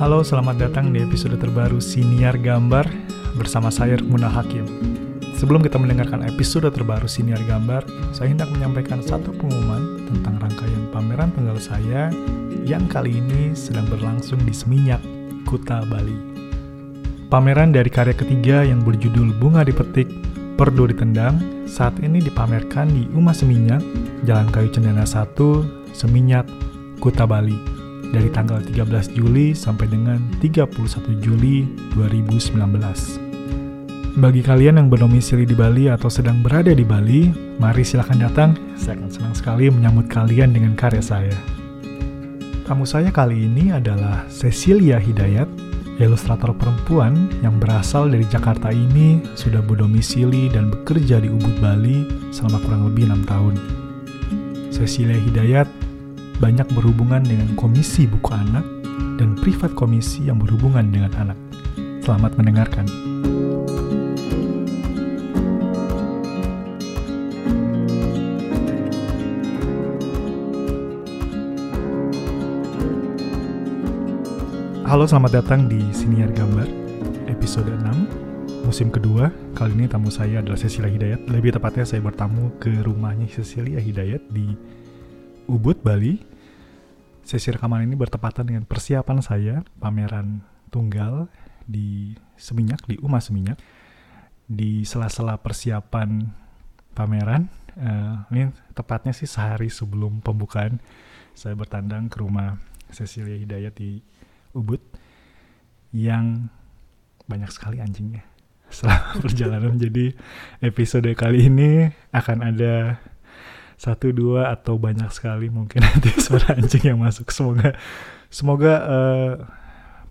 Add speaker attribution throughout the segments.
Speaker 1: Halo, selamat datang di episode terbaru Siniar Gambar bersama saya Muna Hakim. Sebelum kita mendengarkan episode terbaru Siniar Gambar, saya hendak menyampaikan satu pengumuman tentang rangkaian pameran tunggal saya yang kali ini sedang berlangsung di Seminyak, Kuta, Bali. Pameran dari karya ketiga yang berjudul Bunga Dipetik, Perdo Ditendang saat ini dipamerkan di Uma Seminyak, Jalan Kayu Cendana 1, Seminyak, Kuta Bali dari tanggal 13 Juli sampai dengan 31 Juli 2019. Bagi kalian yang berdomisili di Bali atau sedang berada di Bali, mari silahkan datang. Saya akan senang sekali menyambut kalian dengan karya saya. Tamu saya kali ini adalah Cecilia Hidayat, ilustrator perempuan yang berasal dari Jakarta ini sudah berdomisili dan bekerja di Ubud, Bali selama kurang lebih enam tahun. Cecilia Hidayat banyak berhubungan dengan komisi buku anak dan privat komisi yang berhubungan dengan anak. Selamat mendengarkan. Halo, selamat datang di Siniar Gambar, episode 6, musim kedua. Kali ini tamu saya adalah Cecilia Hidayat. Lebih tepatnya saya bertamu ke rumahnya Cecilia Hidayat di Ubud, Bali. Sesi rekaman ini bertepatan dengan persiapan saya pameran tunggal di Seminyak, di Uma Seminyak. Di sela-sela persiapan pameran, uh, ini tepatnya sih sehari sebelum pembukaan, saya bertandang ke rumah Cecilia Hidayat di Ubud yang banyak sekali anjingnya selama perjalanan. Jadi episode kali ini akan ada satu dua atau banyak sekali mungkin nanti suara anjing yang masuk. Semoga semoga uh,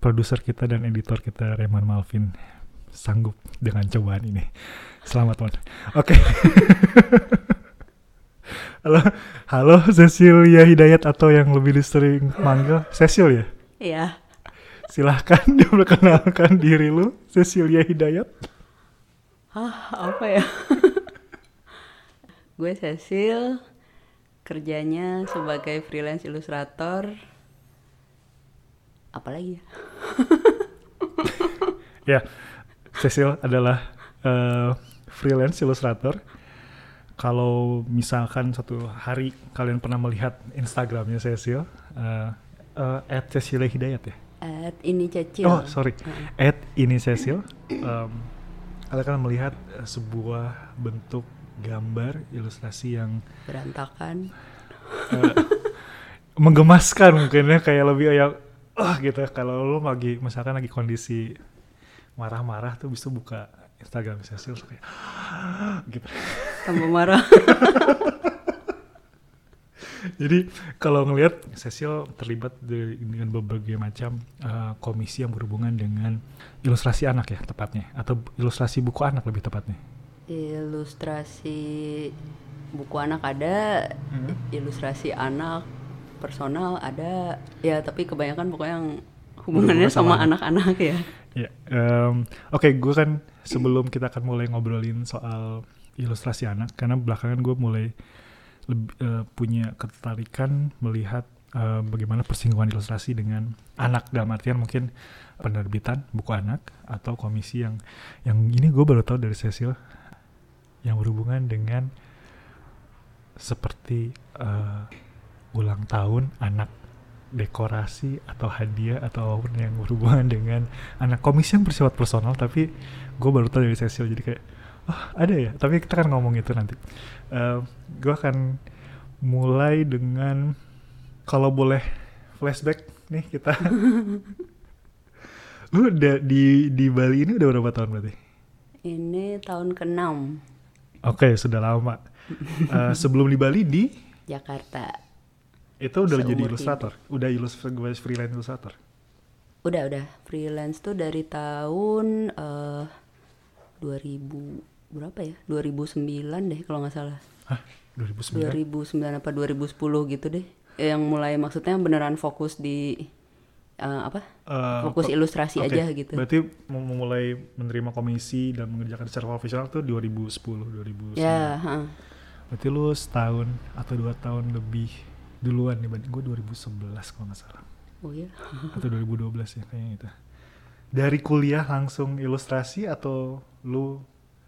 Speaker 1: produser kita dan editor kita Reman Malvin sanggup dengan cobaan ini. Selamat Mon. Oke. Okay. halo, halo Cecilia Hidayat atau yang lebih sering manggil Cecil ya?
Speaker 2: Iya.
Speaker 1: Silahkan diperkenalkan diri lu, Cecilia Hidayat.
Speaker 2: Hah, apa ya? Gue Cecil, kerjanya sebagai freelance ilustrator. Apalagi ya?
Speaker 1: ya, Cecil adalah uh, freelance ilustrator. Kalau misalkan satu hari kalian pernah melihat Instagramnya Cecil, uh, uh, at Cecilia Hidayat ya?
Speaker 2: At ini Cecil.
Speaker 1: Oh sorry, at ini Cecil. Um, kalian akan melihat sebuah bentuk gambar ilustrasi yang
Speaker 2: berantakan,
Speaker 1: uh, menggemaskan mungkin ya kayak lebih yang oh gitu. Kalau lo lagi misalkan lagi kondisi marah-marah tuh bisa buka Instagram Cecil kayak gitu.
Speaker 2: Tambah marah.
Speaker 1: Jadi kalau ngelihat Cecil terlibat dengan berbagai macam uh, komisi yang berhubungan dengan ilustrasi anak ya tepatnya atau ilustrasi buku anak lebih tepatnya.
Speaker 2: Ilustrasi buku anak ada, hmm. ilustrasi anak personal ada, ya tapi kebanyakan pokoknya yang hubungannya sama anak-anak ya.
Speaker 1: Ya, um, oke, okay, gue kan sebelum kita akan mulai ngobrolin soal ilustrasi anak, karena belakangan gue mulai lebih, uh, punya ketertarikan melihat uh, bagaimana persinggungan ilustrasi dengan anak dalam artian mungkin penerbitan buku anak atau komisi yang yang ini gue baru tahu dari Cecil yang berhubungan dengan seperti uh, ulang tahun anak dekorasi atau hadiah atau apa pun yang berhubungan dengan anak komisi yang bersifat personal tapi gue baru tahu dari Cecil jadi kayak oh ada ya? Tapi kita kan ngomong itu nanti. Uh, gue akan mulai dengan kalau boleh flashback nih kita. Lu udah di di Bali ini udah berapa tahun berarti?
Speaker 2: Ini tahun ke-6 oke
Speaker 1: okay, sudah lama. Uh, sebelum di Bali di
Speaker 2: Jakarta.
Speaker 1: Itu udah Seumur jadi ilustrator? Hidup. udah ilus freelance ilustrator?
Speaker 2: Udah udah. Freelance tuh dari tahun uh, eh, 2000 berapa ya? 2009 deh kalau nggak salah.
Speaker 1: Hah, 2009
Speaker 2: 2009 apa 2010 gitu deh. Yang mulai maksudnya beneran fokus di uh, apa uh, fokus ilustrasi okay. aja gitu
Speaker 1: berarti memulai menerima komisi dan mengerjakan secara profesional tuh 2010 2009
Speaker 2: ya huh.
Speaker 1: berarti lu setahun atau dua tahun lebih duluan nih gue 2011 kalau nggak salah
Speaker 2: Oh iya.
Speaker 1: atau 2012 ya kayaknya itu. Dari kuliah langsung ilustrasi atau lu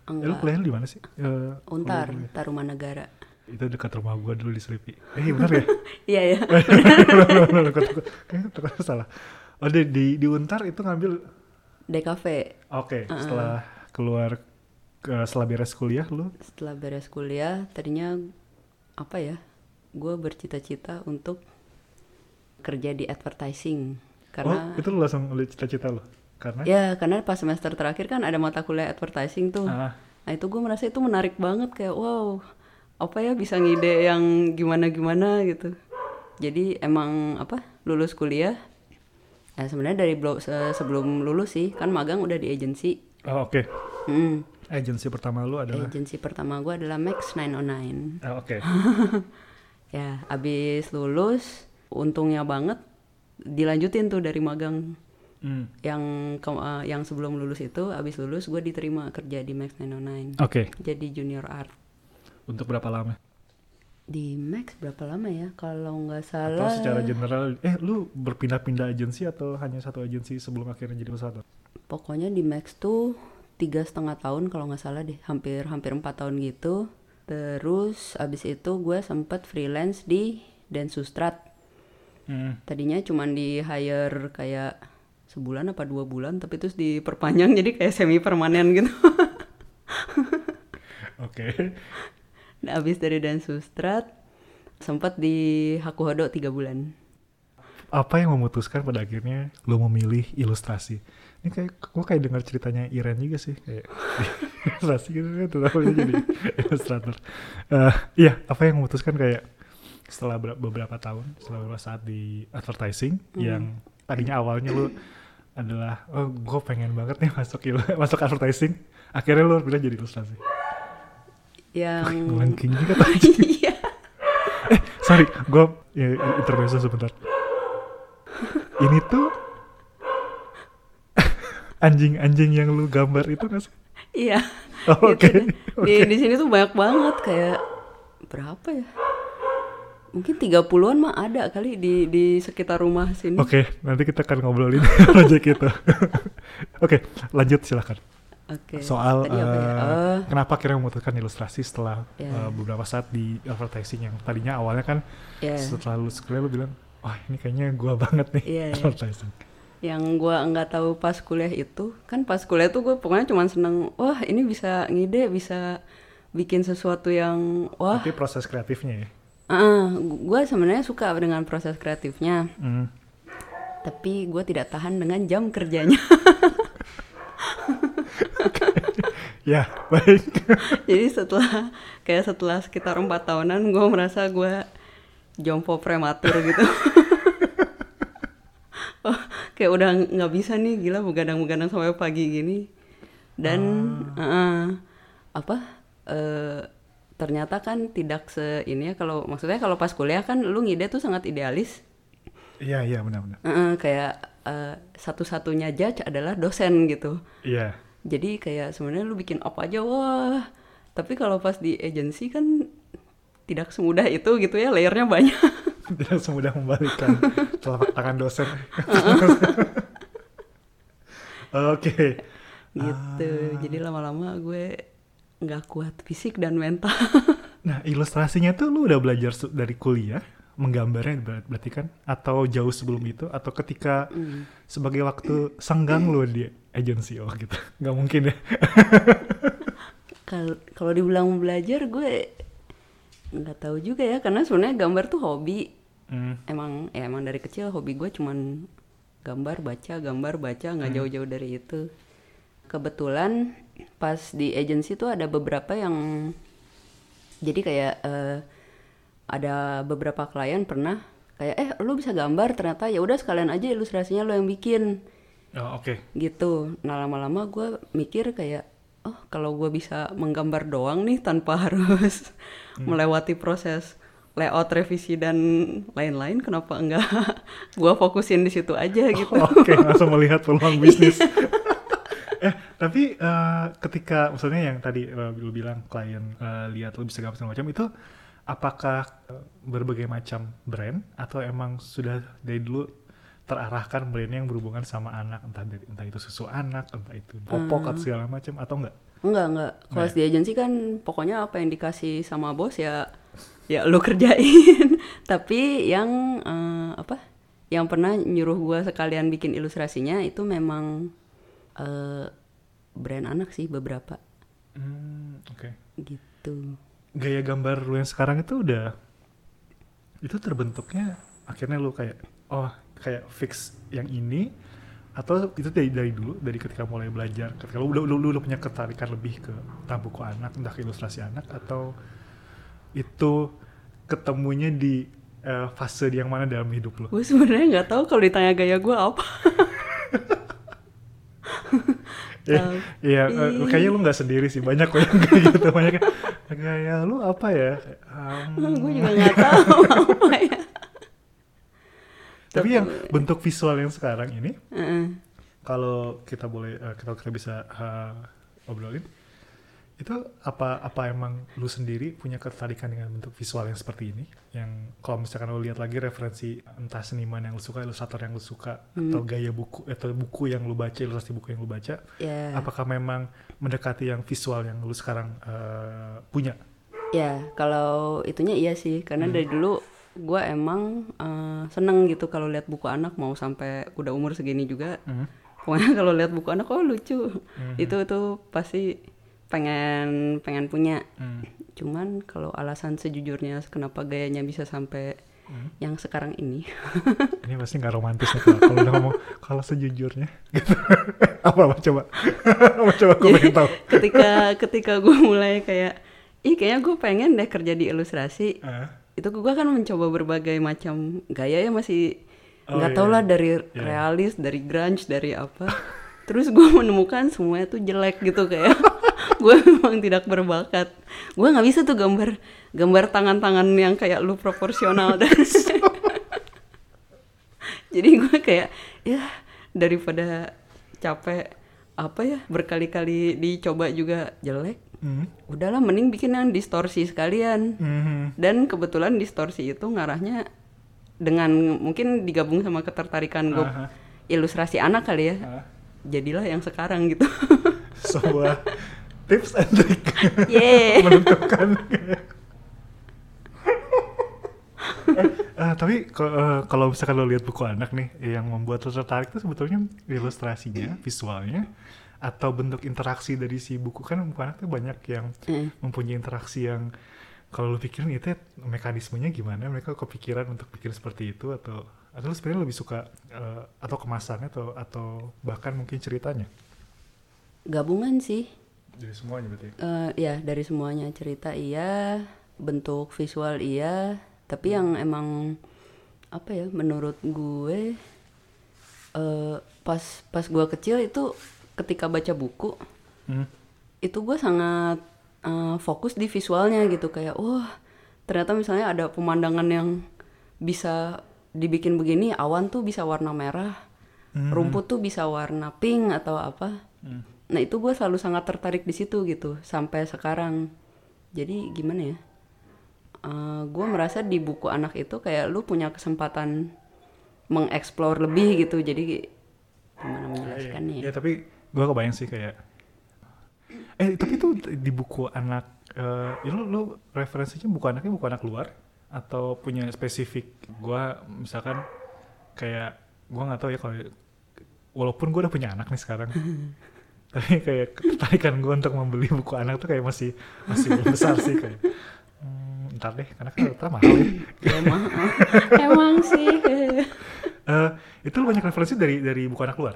Speaker 1: eh, lu kuliah di mana sih? Eh,
Speaker 2: Untar,
Speaker 1: kuliah-
Speaker 2: Tarumanegara.
Speaker 1: Itu dekat rumah gua dulu di Selipi. Eh benar ya?
Speaker 2: Iya ya.
Speaker 1: Kayaknya dekat- salah. Oh di, di di Untar itu ngambil
Speaker 2: DKV.
Speaker 1: Oke, setelah keluar ke setelah beres kuliah lu
Speaker 2: Setelah beres kuliah, tadinya apa ya? Gue bercita-cita untuk kerja di advertising karena
Speaker 1: Oh, itu lu langsung cita-cita lu. Karena
Speaker 2: ya karena pas semester terakhir kan ada mata kuliah advertising tuh.
Speaker 1: Ah.
Speaker 2: Nah itu gue merasa itu menarik banget kayak wow apa ya bisa ngide yang gimana-gimana gitu. Jadi emang apa lulus kuliah ya sebenarnya dari se- sebelum lulus sih kan magang udah di agensi.
Speaker 1: Oh, oke.
Speaker 2: Hmm,
Speaker 1: Agensi pertama lu adalah
Speaker 2: agensi pertama gue adalah Max 909.
Speaker 1: Ah, oke.
Speaker 2: Ya abis lulus untungnya banget dilanjutin tuh dari magang
Speaker 1: Hmm.
Speaker 2: yang ke- eh, yang sebelum lulus itu abis lulus gue diterima kerja di Max 909
Speaker 1: Oke.
Speaker 2: jadi junior art
Speaker 1: Untuk berapa lama?
Speaker 2: di Max berapa lama ya kalau nggak
Speaker 1: Atau
Speaker 2: salah
Speaker 1: secara general eh lu berpindah-pindah agensi atau hanya satu agensi sebelum akhirnya jadi perusahaan?
Speaker 2: pokoknya di Max tuh tiga setengah tahun kalau nggak salah deh hampir hampir empat tahun gitu terus abis itu gue sempet freelance di Densustrat
Speaker 1: Hmm.
Speaker 2: tadinya cuman di hire kayak sebulan apa dua bulan tapi terus diperpanjang jadi kayak semi permanen gitu
Speaker 1: Oke.
Speaker 2: Nah, abis dari Densustrat sempat di Hakuhodo tiga bulan
Speaker 1: Apa yang memutuskan pada akhirnya lu memilih ilustrasi? Ini kayak gua kayak dengar ceritanya Iren juga sih kayak ilustrasi gitu kan tetap aja jadi ilustrator. Eh, iya, apa yang memutuskan kayak setelah ber- beberapa tahun, setelah beberapa saat di advertising yang tadinya awalnya lu adalah oh gue pengen banget nih masuk masuk advertising, akhirnya lu pindah jadi ilustrasi.
Speaker 2: Yang
Speaker 1: Ngelengking juga tadi.
Speaker 2: iya.
Speaker 1: Eh sorry gue ya, intermezzo sebentar. Ini tuh anjing-anjing yang lu gambar itu nggak sih?
Speaker 2: Iya.
Speaker 1: Oh,
Speaker 2: Itu
Speaker 1: oke,
Speaker 2: deh. di di sini tuh banyak banget kayak berapa ya? Mungkin 30-an mah ada kali di di sekitar rumah sini.
Speaker 1: Oke nanti kita akan ngobrolin project itu. Oke lanjut silahkan
Speaker 2: Oke.
Speaker 1: soal
Speaker 2: Tadi apa ya?
Speaker 1: eh,
Speaker 2: Oh,
Speaker 1: kenapa akhirnya memutuskan ilustrasi setelah
Speaker 2: Ya.
Speaker 1: eh, beberapa saat di advertising yang tadinya awalnya kan
Speaker 2: ya.
Speaker 1: setelah lulus kuliah lu bilang wah ini kayaknya gua banget nih
Speaker 2: iya.
Speaker 1: advertising
Speaker 2: Yang gua nggak tahu pas kuliah itu, kan pas kuliah tuh gue pokoknya cuma seneng, wah ini bisa ngide, bisa bikin sesuatu yang wah.
Speaker 1: tapi proses kreatifnya ya
Speaker 2: Ah, gue sebenarnya suka dengan proses kreatifnya,
Speaker 1: Hmm.
Speaker 2: tapi gue tidak tahan dengan jam kerjanya.
Speaker 1: ya baik
Speaker 2: Jadi setelah kayak setelah sekitar empat tahunan, gue merasa gue jompo prematur gitu. oh, kayak udah nggak bisa nih, gila begadang-begadang sampai pagi gini. Dan eh, apa? eh, ternyata kan tidak se ini ya kalau maksudnya kalau pas kuliah kan lu ngide tuh sangat idealis.
Speaker 1: iya iya benar-benar
Speaker 2: Eh, kayak eh, satu-satunya judge adalah dosen gitu.
Speaker 1: iya
Speaker 2: Jadi kayak sebenarnya lu bikin apa aja wah. Tapi kalau pas di agensi kan tidak semudah itu gitu ya, layernya banyak.
Speaker 1: tidak semudah membalikkan telapak tangan dosen. Oke.
Speaker 2: gitu. Jadi lama-lama gue nggak kuat fisik dan mental.
Speaker 1: Nah, ilustrasinya tuh lu udah belajar dari kuliah menggambarnya ber- berarti kan atau jauh sebelum itu atau ketika
Speaker 2: Hmm.
Speaker 1: sebagai waktu senggang lu di agensi oh gitu. nggak mungkin ya.
Speaker 2: Kal- Kalau dibilang belajar gue nggak tahu juga ya karena sebenarnya gambar tuh hobi.
Speaker 1: Hmm.
Speaker 2: Emang ya emang dari kecil hobi gue cuman gambar baca gambar baca nggak jauh-jauh dari itu. Kebetulan pas di agensi tuh ada beberapa yang jadi kayak eh, ada beberapa klien pernah kayak eh lu bisa gambar? Ternyata ya udah sekalian aja ilustrasinya lo yang bikin.
Speaker 1: Oh, oke.
Speaker 2: gitu. Nah lama-lama gue mikir kayak oh kalau gue bisa menggambar doang nih tanpa harus melewati proses layout revisi dan lain-lain kenapa enggak gue fokusin di situ aja gitu?
Speaker 1: Oke, langsung melihat peluang bisnis. eh, tapi eh, ketika maksudnya yang tadi eh, lu bilang klien eh, lihat lu bisa gambar macam itu apakah eh, berbagai macam brand atau emang sudah dari dulu terarahkan brandnya yang berhubungan sama anak entah dari entah itu susu anak entah itu popok
Speaker 2: Hmm.
Speaker 1: atau segala macam atau enggak
Speaker 2: Enggak, enggak. Kalau
Speaker 1: Nggak
Speaker 2: di agensi kan pokoknya apa yang dikasih sama bos ya ya lu kerjain. Tapi yang eh, apa? Yang pernah nyuruh gua sekalian bikin ilustrasinya itu memang eh, brand anak sih beberapa
Speaker 1: Hmm, oke
Speaker 2: gitu.
Speaker 1: Gaya gambar lu yang sekarang itu udah itu terbentuknya akhirnya lu kayak oh kayak fix yang ini atau itu dari dari dulu dari ketika mulai belajar ketika lu udah lu, lu, lu punya ketarikan lebih ke tentang buku anak entah ke ilustrasi anak atau itu ketemunya di eh, fase yang mana dalam hidup lu
Speaker 2: Gue sebenarnya nggak tahu kalau ditanya gaya gua apa.
Speaker 1: Iya, iya, eh, kayaknya lu nggak sendiri sih banyak kok yang kayak gitu banyak yang, gaya lu apa ya Um,
Speaker 2: gue juga nggak tahu apa ya.
Speaker 1: tapi yang bentuk visual yang sekarang ini
Speaker 2: Heeh.
Speaker 1: kalau kita boleh eh, kita kita bisa eh, obrolin itu apa apa emang lu sendiri punya ketertarikan dengan bentuk visual yang seperti ini yang kalau misalkan lu lihat lagi referensi entah seniman yang lu suka ilustrator yang lu suka atau gaya buku atau buku yang lu baca ilustrasi buku yang lu baca
Speaker 2: Ya.
Speaker 1: apakah memang mendekati yang visual yang lu sekarang eh, punya
Speaker 2: Ya, kalau itunya iya sih, karena
Speaker 1: Hmm.
Speaker 2: dari dulu gue emang eh, seneng gitu kalau lihat buku anak mau sampai udah umur segini juga.
Speaker 1: Hmm.
Speaker 2: Pokoknya kalau lihat buku anak, oh lucu.
Speaker 1: Hmm.
Speaker 2: Itu tuh pasti pengen pengen punya.
Speaker 1: Hmm.
Speaker 2: Cuman kalau alasan sejujurnya kenapa gayanya bisa sampai
Speaker 1: Hmm.
Speaker 2: yang sekarang ini,
Speaker 1: ini pasti nggak romantis nih kalau udah ngomong kalau sejujurnya gitu apa apa coba apa coba gue pengen tahu
Speaker 2: ketika ketika gue mulai kayak, ih kayaknya gue pengen deh kerja di ilustrasi.
Speaker 1: Eh,
Speaker 2: itu gue kan mencoba berbagai macam gaya ya masih
Speaker 1: Oh,
Speaker 2: nggak
Speaker 1: iya,
Speaker 2: tau lah
Speaker 1: iya.
Speaker 2: dari
Speaker 1: Iya.
Speaker 2: realis dari grunge dari apa terus gue menemukan semuanya tuh jelek gitu kayak gue memang tidak berbakat gue nggak bisa tuh gambar gambar tangan-tangan yang kayak lu proporsional dan jadi gue kayak ya daripada capek apa ya berkali-kali dicoba juga jelek
Speaker 1: hmm.
Speaker 2: udahlah mending bikin yang distorsi sekalian
Speaker 1: Mhm.
Speaker 2: dan kebetulan distorsi itu ngarahnya dengan mungkin digabung sama ketertarikan gue
Speaker 1: Aha.
Speaker 2: ilustrasi anak kali ya
Speaker 1: Ah.
Speaker 2: jadilah yang sekarang gitu
Speaker 1: sebuah tips and trick
Speaker 2: Yeay.
Speaker 1: menentukan. Eh, eh, tapi eh, kalau misalkan lo lihat buku anak nih yang membuat lo tertarik tuh sebetulnya ilustrasinya, visualnya, atau bentuk interaksi dari si buku? Kan buku anak tuh banyak yang
Speaker 2: Eh,
Speaker 1: mempunyai interaksi yang kalau lo pikirin itu ya, mekanismenya gimana? Mereka kepikiran untuk bikin seperti itu atau atau lo sebenarnya lebih suka eh, atau kemasannya atau atau bahkan mungkin ceritanya?
Speaker 2: Gabungan sih
Speaker 1: dari semuanya berarti
Speaker 2: Eh, ya dari semuanya cerita iya bentuk visual iya tapi yang emang apa ya menurut gue eh, pas pas gue kecil itu ketika baca buku
Speaker 1: Hmm.
Speaker 2: itu gue sangat eh, fokus di visualnya gitu kayak wah ternyata misalnya ada pemandangan yang bisa dibikin begini awan tuh bisa warna merah
Speaker 1: Hmm.
Speaker 2: rumput tuh bisa warna pink atau apa
Speaker 1: Hmm.
Speaker 2: Nah itu gue selalu sangat tertarik di situ gitu sampai sekarang. Jadi gimana ya? Gue merasa di buku anak itu kayak lu punya kesempatan mengeksplor lebih gitu. Jadi gimana menjelaskannya ya?
Speaker 1: Ya tapi gue kebayang sih kayak eh tapi itu di buku anak eh ya lu, lu referensinya buku anaknya buku anak luar? Atau punya spesifik gue misalkan kayak gue nggak tahu ya kalau walaupun gue udah punya anak nih sekarang tapi kayak ketertarikan gue untuk membeli buku anak tuh kayak masih masih belum besar sih kayak hmm, ntar deh karena kan ternyata mahal ya.
Speaker 2: Ya, emang, emang sih
Speaker 1: Eh, itu lu banyak referensi dari dari buku anak luar?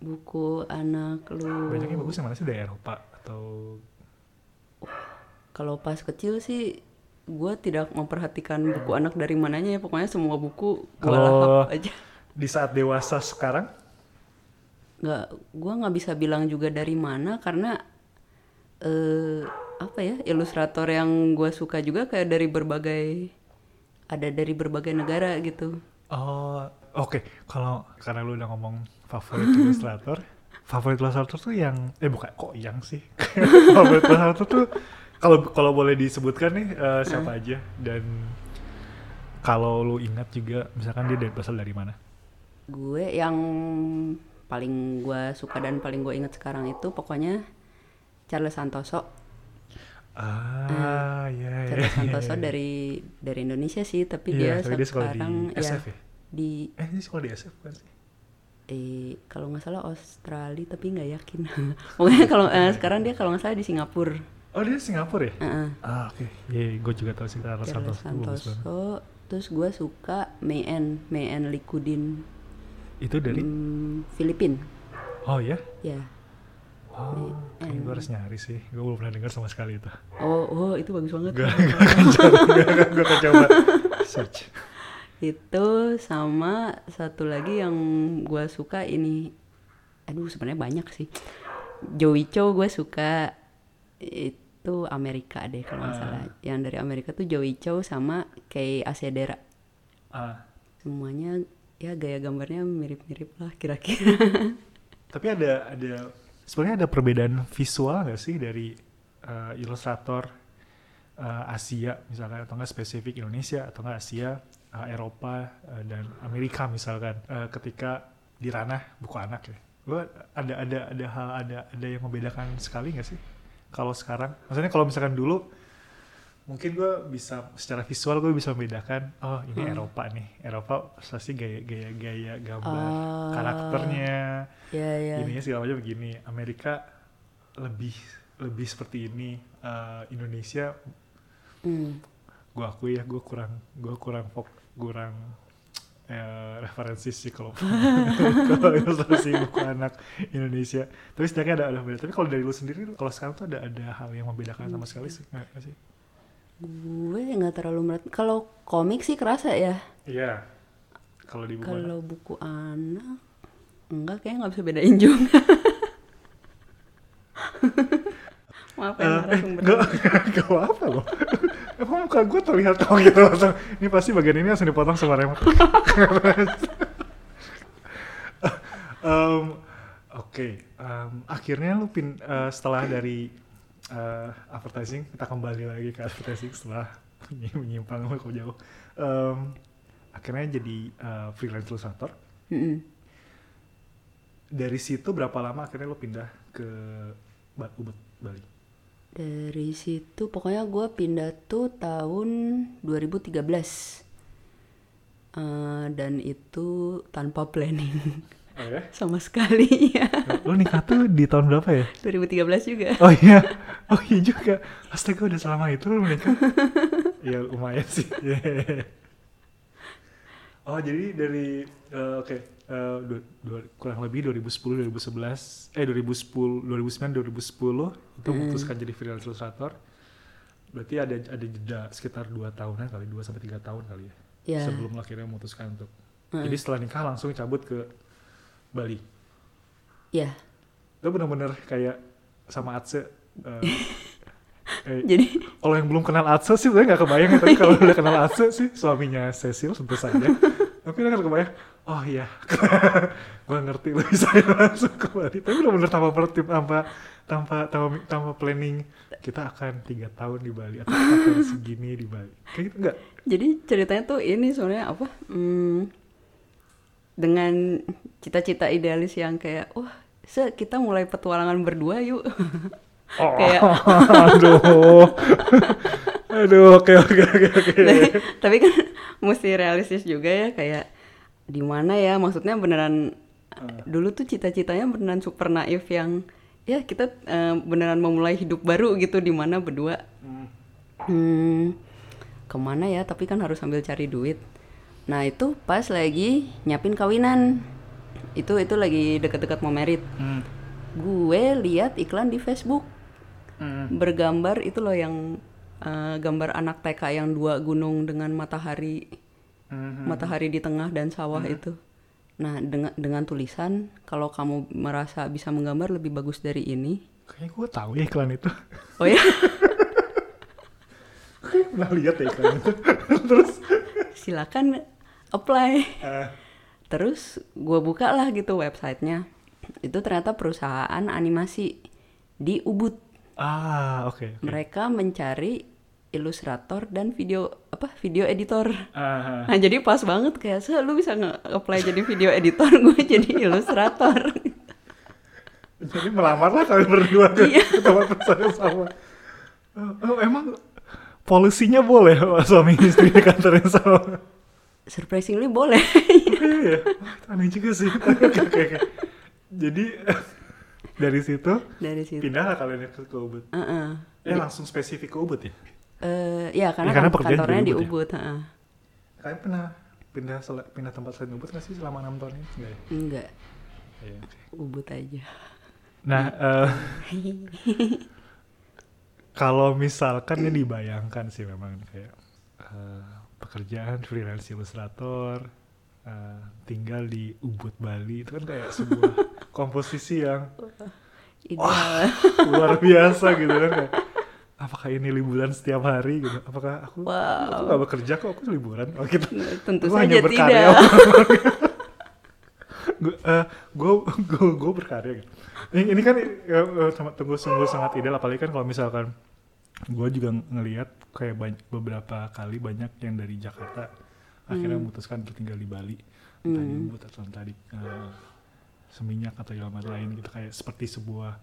Speaker 2: Buku anak lu.
Speaker 1: Banyaknya bagus yang mana sih? Dari Eropa atau?
Speaker 2: Kalau pas kecil sih gue tidak memperhatikan buku anak dari mananya ya. Pokoknya semua buku gue lahap aja.
Speaker 1: di saat dewasa sekarang
Speaker 2: nggak gue nggak bisa bilang juga dari mana karena eh apa ya ilustrator yang gue suka juga kayak dari berbagai ada dari berbagai negara gitu
Speaker 1: Oh, oke. Kalau karena lu udah ngomong favorit ilustrator, favorit ilustrator tuh yang eh bukan kok yang sih. favorit ilustrator tuh kalau kalau boleh disebutkan nih eh, siapa aja dan kalau lu ingat juga misalkan dia dari berasal dari mana?
Speaker 2: gue yang paling gue suka dan paling gue inget sekarang itu pokoknya Charles Santoso
Speaker 1: Ah, ya, ya,
Speaker 2: Charles
Speaker 1: ya,
Speaker 2: Santoso
Speaker 1: ya.
Speaker 2: dari dari Indonesia sih tapi
Speaker 1: Iya,
Speaker 2: dia
Speaker 1: tapi dia sekolah di
Speaker 2: sekarang ya
Speaker 1: SF ya?
Speaker 2: di
Speaker 1: Eh, ini sekolah di SF bukan sih?
Speaker 2: eh kalau nggak salah Australia tapi nggak yakin pokoknya kalau eh, sekarang dia kalau nggak salah di Singapura
Speaker 1: Oh, dia Singapura ya?
Speaker 2: Heeh.
Speaker 1: Ah, oke. Iya, gue juga tahu sih Charles
Speaker 2: Charles
Speaker 1: Santos. Itu bagus banget.
Speaker 2: Santoso terus gue suka Mayen Mayen Likudin
Speaker 1: Itu dari
Speaker 2: hmm, Filipin
Speaker 1: Oh ya?
Speaker 2: ya
Speaker 1: Oh, gue harus nyari sih. Gue belum pernah dengar sama sekali itu.
Speaker 2: oh oh itu bagus banget
Speaker 1: Gue akan coba. Gue akan coba search.
Speaker 2: itu sama satu lagi yang gue suka ini aduh sebenarnya banyak sih Joey Cho gue suka itu Amerika deh kalau nggak
Speaker 1: Ah.
Speaker 2: salah yang dari Amerika tuh Joey Cho sama Kay Asedera
Speaker 1: Ah,
Speaker 2: semuanya ya gaya gambarnya mirip-mirip lah kira-kira.
Speaker 1: Tapi ada ada sebenarnya ada perbedaan visual nggak sih dari eh, ilustrator eh, Asia misalkan atau nggak spesifik Indonesia atau nggak Asia eh, Eropa eh, dan Amerika misalkan Eh, ketika di ranah buku anak ya? Gue ada ada ada hal ada ada yang membedakan sekali nggak sih? Kalau sekarang maksudnya kalau misalkan dulu mungkin gue bisa secara visual gue bisa membedakan oh ini
Speaker 2: Hmm.
Speaker 1: Eropa nih. Eropa pasti gaya gaya gaya gambar
Speaker 2: Ah.
Speaker 1: karakternya
Speaker 2: ya ya.
Speaker 1: ininya segala macam begini. Amerika lebih lebih seperti ini Eh, Indonesia
Speaker 2: Hmm.
Speaker 1: gue akui ya gue kurang gue kurang fok kurang eh, referensi sih kalau kalau ilustrasi buku anak Indonesia. Tapi setidaknya ada ada beda tapi kalau dari lu sendiri kalau sekarang tuh ada ada hal yang membedakan sama sekali sih nggak sih
Speaker 2: gue nggak terlalu merat kalau komik sih kerasa ya.
Speaker 1: Iya. Kalau di buku anak.
Speaker 2: kalau buku anak enggak kayak nggak bisa bedain juga. Maaf ya
Speaker 1: Eh, eh,
Speaker 2: narasumber
Speaker 1: gak, gak apa loh. Emang muka gue terlihat tau gitu? Langsung Ini pasti bagian ini langsung dipotong sama remote Em, Oke em, Akhirnya lu pin eh, setelah dari eh, advertising Kita kembali lagi ke advertising setelah menyimpang kok jauh Em, Akhirnya jadi eh, freelance illustrator
Speaker 2: Mm-mm.
Speaker 1: Dari situ berapa lama akhirnya lu pindah ke Ubud, Bali?
Speaker 2: dari situ pokoknya gue pindah tuh tahun 2013 Eh, dan itu tanpa planning
Speaker 1: Oh ya?
Speaker 2: sama sekali ya
Speaker 1: Lu nikah tuh di tahun berapa ya?
Speaker 2: 2013 juga
Speaker 1: Oh iya, oh iya juga. Astaga udah selama itu lu menikah. Iya lumayan sih. oh jadi dari eh, oke eh, dua- dua- kurang lebih 2010 2011 eh 2010 2009 2010 itu memutuskan jadi freelance illustrator. Berarti ada ada jeda sekitar 2 tahunan kali 2 sampai 3 tahun kali ya.
Speaker 2: ya
Speaker 1: Sebelum lu akhirnya memutuskan untuk.
Speaker 2: Mm.
Speaker 1: Jadi setelah nikah langsung cabut ke Bali.
Speaker 2: ya
Speaker 1: Itu bener-bener kayak sama Atse eh, eh,
Speaker 2: jadi
Speaker 1: kalau yang belum kenal Atse sih sebenarnya nggak kebayang ya, tapi kalau udah kenal Atse sih suaminya Cecil tentu saja. Tapi udah kan kebayang. Oh iya. Gue ngerti lu bisa langsung ke Bali. Tapi benar-benar tanpa pertip tanpa tanpa tanpa tanpa planning kita akan tiga tahun di Bali atau akan segini di Bali. Kayak gitu nggak?
Speaker 2: Jadi ceritanya tuh ini sebenarnya apa hmm, dengan cita-cita idealis yang kayak wah se kita mulai petualangan berdua yuk.
Speaker 1: Oh,
Speaker 2: Kayak-
Speaker 1: aduh. Aduh oke oke oke oke.
Speaker 2: Tapi, kan mesti realistis juga ya kayak di mana ya maksudnya beneran dulu tuh cita-citanya beneran super naif yang ya kita eh, beneran memulai hidup baru gitu di mana berdua.
Speaker 1: Hmm.
Speaker 2: hmm, ke mana ya tapi kan harus sambil cari duit nah itu pas lagi nyiapin kawinan. Itu itu lagi deket-deket mau merit.
Speaker 1: Hmm.
Speaker 2: gue lihat iklan di Facebook.
Speaker 1: Hmm.
Speaker 2: bergambar itu loh yang eh, gambar anak TK yang dua gunung dengan matahari.
Speaker 1: Hmm.
Speaker 2: matahari di tengah dan sawah itu. Nah dengan dengan tulisan kalau kamu merasa bisa menggambar lebih bagus dari ini.
Speaker 1: Kayaknya gue tahu ya iklan itu.
Speaker 2: Oh ya
Speaker 1: pernah lihat ya iklan itu. Terus?
Speaker 2: Silakan apply
Speaker 1: eh,
Speaker 2: terus gue buka lah gitu websitenya itu ternyata perusahaan animasi di Ubud
Speaker 1: ah oke oke.
Speaker 2: mereka mencari ilustrator dan video apa video editor.
Speaker 1: Ah,
Speaker 2: Nah jadi pas banget kayak se lu bisa nge-apply jadi video editor gue jadi ilustrator.
Speaker 1: jadi melamar lah kalian berdua ke,
Speaker 2: Iya.
Speaker 1: tempat perusahaan sama. Oh, oh, emang polisinya boleh suami istri di kantor yang sama?
Speaker 2: Surprisingly boleh.
Speaker 1: Iya, aneh juga sih. Oke, oke, oke. Jadi dari situ
Speaker 2: Dari situ.
Speaker 1: pindah lah kalian ke, ke Ubud.
Speaker 2: Heeh.
Speaker 1: Eh langsung spesifik ke Ubud ya?
Speaker 2: Eh, ya karena,
Speaker 1: Ya, karena
Speaker 2: kan kantornya
Speaker 1: di
Speaker 2: di
Speaker 1: Ubud ya?
Speaker 2: Ubud. heeh.
Speaker 1: Kalian pernah pindah pindah tempat selain Ubud nggak sih selama enam tahun ini? Enggak ya?
Speaker 2: Enggak,
Speaker 1: Iya.
Speaker 2: Ubud aja.
Speaker 1: Nah, eh, kalau misalkan ini dibayangkan sih memang kayak eh, pekerjaan freelance ilustrator eh, tinggal di Ubud Bali. Itu kan kayak sebuah komposisi yang
Speaker 2: Ideal.
Speaker 1: luar biasa gitu kan kayak apakah ini liburan setiap hari? gitu. Apakah aku
Speaker 2: Wow.
Speaker 1: aku gak bekerja kok aku liburan? Oh gitu.
Speaker 2: Tentu
Speaker 1: Aku
Speaker 2: saja
Speaker 1: hanya berkarya. gue gue gue berkarya gitu. Ini, ini kan sama tunggu sungguh sangat ideal apalagi kan kalau misalkan gue juga ng- ngelihat kayak banyak, beberapa kali banyak yang dari Jakarta akhirnya
Speaker 2: Hmm.
Speaker 1: memutuskan untuk tinggal di Bali entah di Ubud atau entah di eh, Seminyak atau di tempat lain gitu kayak seperti sebuah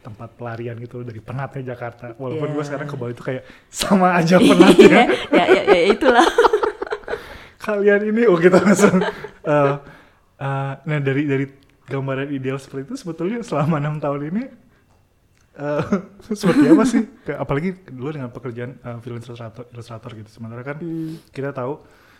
Speaker 1: tempat pelarian gitu dari penatnya Jakarta walaupun gue
Speaker 2: Yeah.
Speaker 1: sekarang ke Bali itu kayak sama aja penatnya
Speaker 2: ya, ya, ya, itulah.
Speaker 1: kalian ini oh kita langsung eh, eh, nah dari dari gambaran ideal seperti itu sebetulnya selama enam tahun ini eh, seperti apa sih apalagi dulu dengan pekerjaan eh, freelance ilustrator, ilustrator gitu sementara kan
Speaker 2: Hmm.
Speaker 1: kita tahu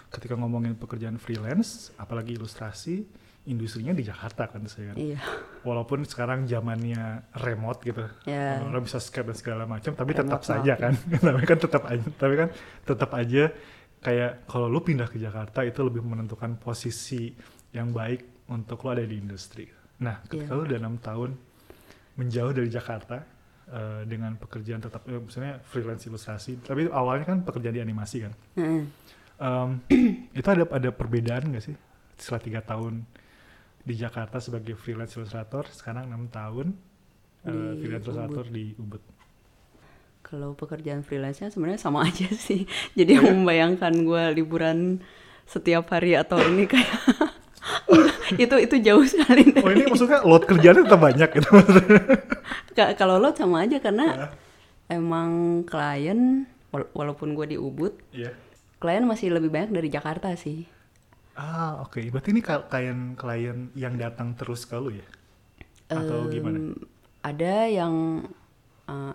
Speaker 1: ketika ngomongin pekerjaan freelance apalagi ilustrasi industrinya di Jakarta kan saya kan
Speaker 2: Iya.
Speaker 1: walaupun sekarang zamannya remote gitu
Speaker 2: Ya.
Speaker 1: orang bisa Skype dan segala macam tapi
Speaker 2: Remote
Speaker 1: tetap saja kan tapi kan tetap aja tapi kan tetap aja kayak kalau lu pindah ke Jakarta itu lebih menentukan posisi yang baik untuk lo ada di industri nah ketika
Speaker 2: Iya.
Speaker 1: lu udah enam tahun menjauh dari Jakarta eh, dengan pekerjaan tetap eh, misalnya freelance ilustrasi tapi awalnya kan pekerjaan di animasi kan
Speaker 2: Heeh.
Speaker 1: Em, itu ada ada perbedaan nggak sih setelah tiga tahun di Jakarta sebagai freelance ilustrator sekarang enam tahun
Speaker 2: Di
Speaker 1: freelance ilustrator di Ubud
Speaker 2: Kalau pekerjaan freelance-nya sebenarnya sama aja sih. Jadi
Speaker 1: Iya.
Speaker 2: yang membayangkan gue liburan setiap hari atau ini kayak itu itu jauh sekali dari.
Speaker 1: oh ini maksudnya load kerjanya tetap banyak gitu
Speaker 2: Ka- Kalau lo sama aja karena
Speaker 1: Iya.
Speaker 2: emang klien wala- walaupun gue di Ubud,
Speaker 1: Iya.
Speaker 2: klien masih lebih banyak dari Jakarta sih.
Speaker 1: ah oke berarti ini klien-klien yang datang terus ke lu ya atau
Speaker 2: Em,
Speaker 1: gimana
Speaker 2: Ada yang eh,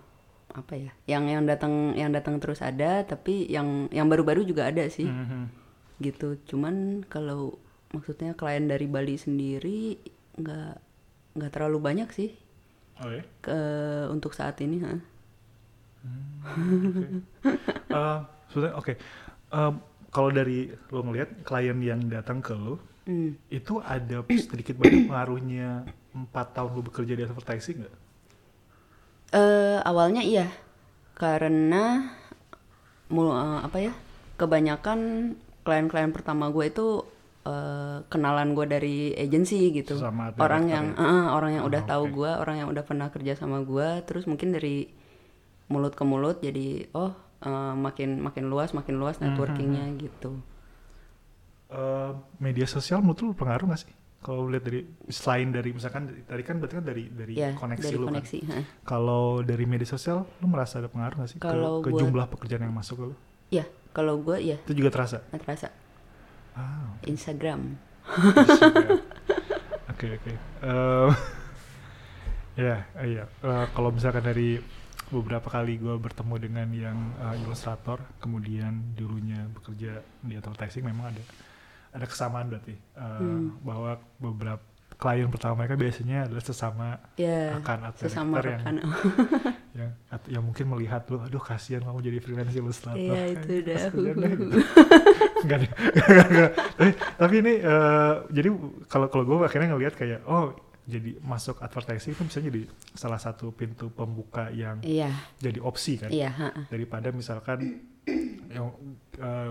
Speaker 2: apa ya? Yang yang datang yang datang terus ada, tapi yang yang baru-baru juga ada sih.
Speaker 1: Mhm.
Speaker 2: gitu cuman kalau maksudnya klien dari Bali sendiri nggak nggak terlalu banyak sih
Speaker 1: oh ya
Speaker 2: ke untuk saat ini ha.
Speaker 1: Eh, sebenarnya oke Em, kalau dari lo ngelihat klien yang datang ke lo
Speaker 2: Hmm.
Speaker 1: itu ada sedikit banyak pengaruhnya empat tahun lo bekerja di advertising nggak?
Speaker 2: Eh, awalnya iya karena mul eh, apa ya kebanyakan klien-klien pertama gue itu eh, kenalan gue dari agensi gitu
Speaker 1: Sesama
Speaker 2: orang yang
Speaker 1: ya?
Speaker 2: eh, orang yang
Speaker 1: Oh,
Speaker 2: udah tahu
Speaker 1: oke.
Speaker 2: gue orang yang udah pernah kerja sama gue terus mungkin dari mulut ke mulut jadi oh eh, makin makin luas makin luas
Speaker 1: Hmm,
Speaker 2: networkingnya gitu
Speaker 1: Eh, media sosial menurut lo pengaruh nggak sih? Kalau lihat dari selain dari misalkan tadi kan berarti kan dari dari
Speaker 2: ya
Speaker 1: koneksi
Speaker 2: dari
Speaker 1: lo kan.
Speaker 2: koneksi ha.
Speaker 1: Kalau dari media sosial lo merasa ada pengaruh nggak sih ke,
Speaker 2: Kalau
Speaker 1: ke
Speaker 2: buat-
Speaker 1: jumlah pekerjaan yang masuk ke lo?
Speaker 2: ya kalau gue ya
Speaker 1: Itu juga terasa.
Speaker 2: terasa
Speaker 1: Ah,
Speaker 2: Instagram
Speaker 1: Oke oke. Ya iya. Eh, kalau misalkan dari beberapa kali gue bertemu dengan yang eh, ilustrator, kemudian dulunya bekerja di advertising, memang ada ada kesamaan berarti eh,
Speaker 2: Hmm.
Speaker 1: bahwa beberapa klien pertama mereka biasanya adalah sesama
Speaker 2: ya
Speaker 1: rekan atau
Speaker 2: sesama
Speaker 1: yang
Speaker 2: rekan
Speaker 1: yang at- yang mungkin melihat lu, aduh kasihan kamu jadi freelance ilustrator.
Speaker 2: Iya, itu
Speaker 1: Eh,
Speaker 2: udah.
Speaker 1: gitu. Enggak deh. Enggak. tapi, tapi ini eh, jadi kalau kalau gue akhirnya ngelihat kayak oh jadi masuk advertising itu bisa jadi salah satu pintu pembuka yang
Speaker 2: iya
Speaker 1: jadi opsi kan
Speaker 2: iya ha, ha.
Speaker 1: daripada misalkan yang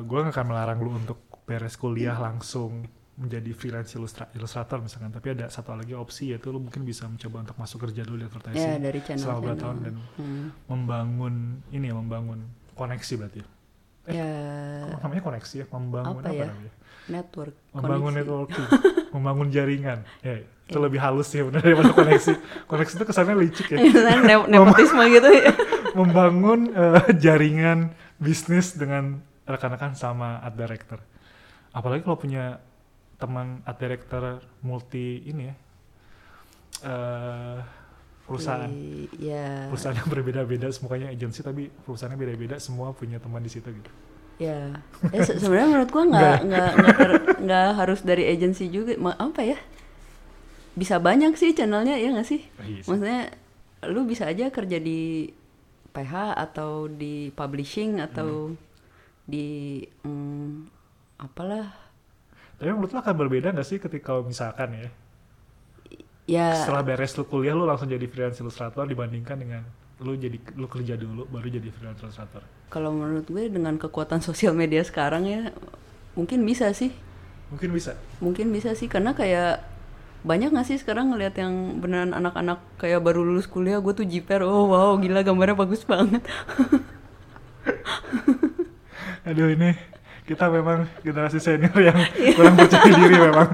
Speaker 1: gue gak akan melarang lu untuk beres kuliah langsung menjadi freelance ilustra- ilustrator misalkan tapi ada satu lagi opsi yaitu lu mungkin bisa mencoba untuk masuk kerja dulu di advertising
Speaker 2: ya dari channel
Speaker 1: selama
Speaker 2: channel.
Speaker 1: tahun dan
Speaker 2: Hmm.
Speaker 1: membangun ini ya membangun koneksi berarti. Eh,
Speaker 2: ya
Speaker 1: Kok namanya koneksi ya? Membangun
Speaker 2: Apa
Speaker 1: apa,
Speaker 2: ya?
Speaker 1: namanya?
Speaker 2: network
Speaker 1: Membangun
Speaker 2: koneksi.
Speaker 1: networking, membangun jaringan. Ya, itu
Speaker 2: Iya.
Speaker 1: lebih halus sih benar daripada koneksi. koneksi itu kesannya licik ya.
Speaker 2: Ne- nepotisme gitu ya
Speaker 1: membangun eh, jaringan bisnis dengan rekan-rekan sama art director. Apalagi kalau punya teman art director multi ini ya eh, perusahaan.
Speaker 2: Di- ya
Speaker 1: Perusahaan yang berbeda-beda, semuanya agensi tapi perusahaannya beda-beda, semua punya teman di situ gitu.
Speaker 2: ya eh, se- sebenarnya menurut gua nggak nggak nggak harus dari agensi juga Ma- apa ya bisa banyak sih channelnya ya nggak sih
Speaker 1: Iya sih.
Speaker 2: maksudnya lu bisa aja kerja di PH atau di publishing atau di mm, apalah
Speaker 1: Tapi menurut lo akan berbeda nggak sih ketika misalkan ya
Speaker 2: ya
Speaker 1: setelah beres lu kuliah lu langsung jadi freelance illustrator dibandingkan dengan lu jadi lu kerja dulu baru jadi freelance illustrator.
Speaker 2: kalau menurut gue dengan kekuatan sosial media sekarang ya mungkin bisa sih
Speaker 1: Mungkin bisa.
Speaker 2: mungkin bisa sih karena kayak banyak nggak sih sekarang ngelihat yang beneran anak-anak kayak baru lulus kuliah gue tuh jiper oh wow gila gambarnya bagus banget
Speaker 1: Aduh ini kita memang generasi senior yang kurang percaya diri memang.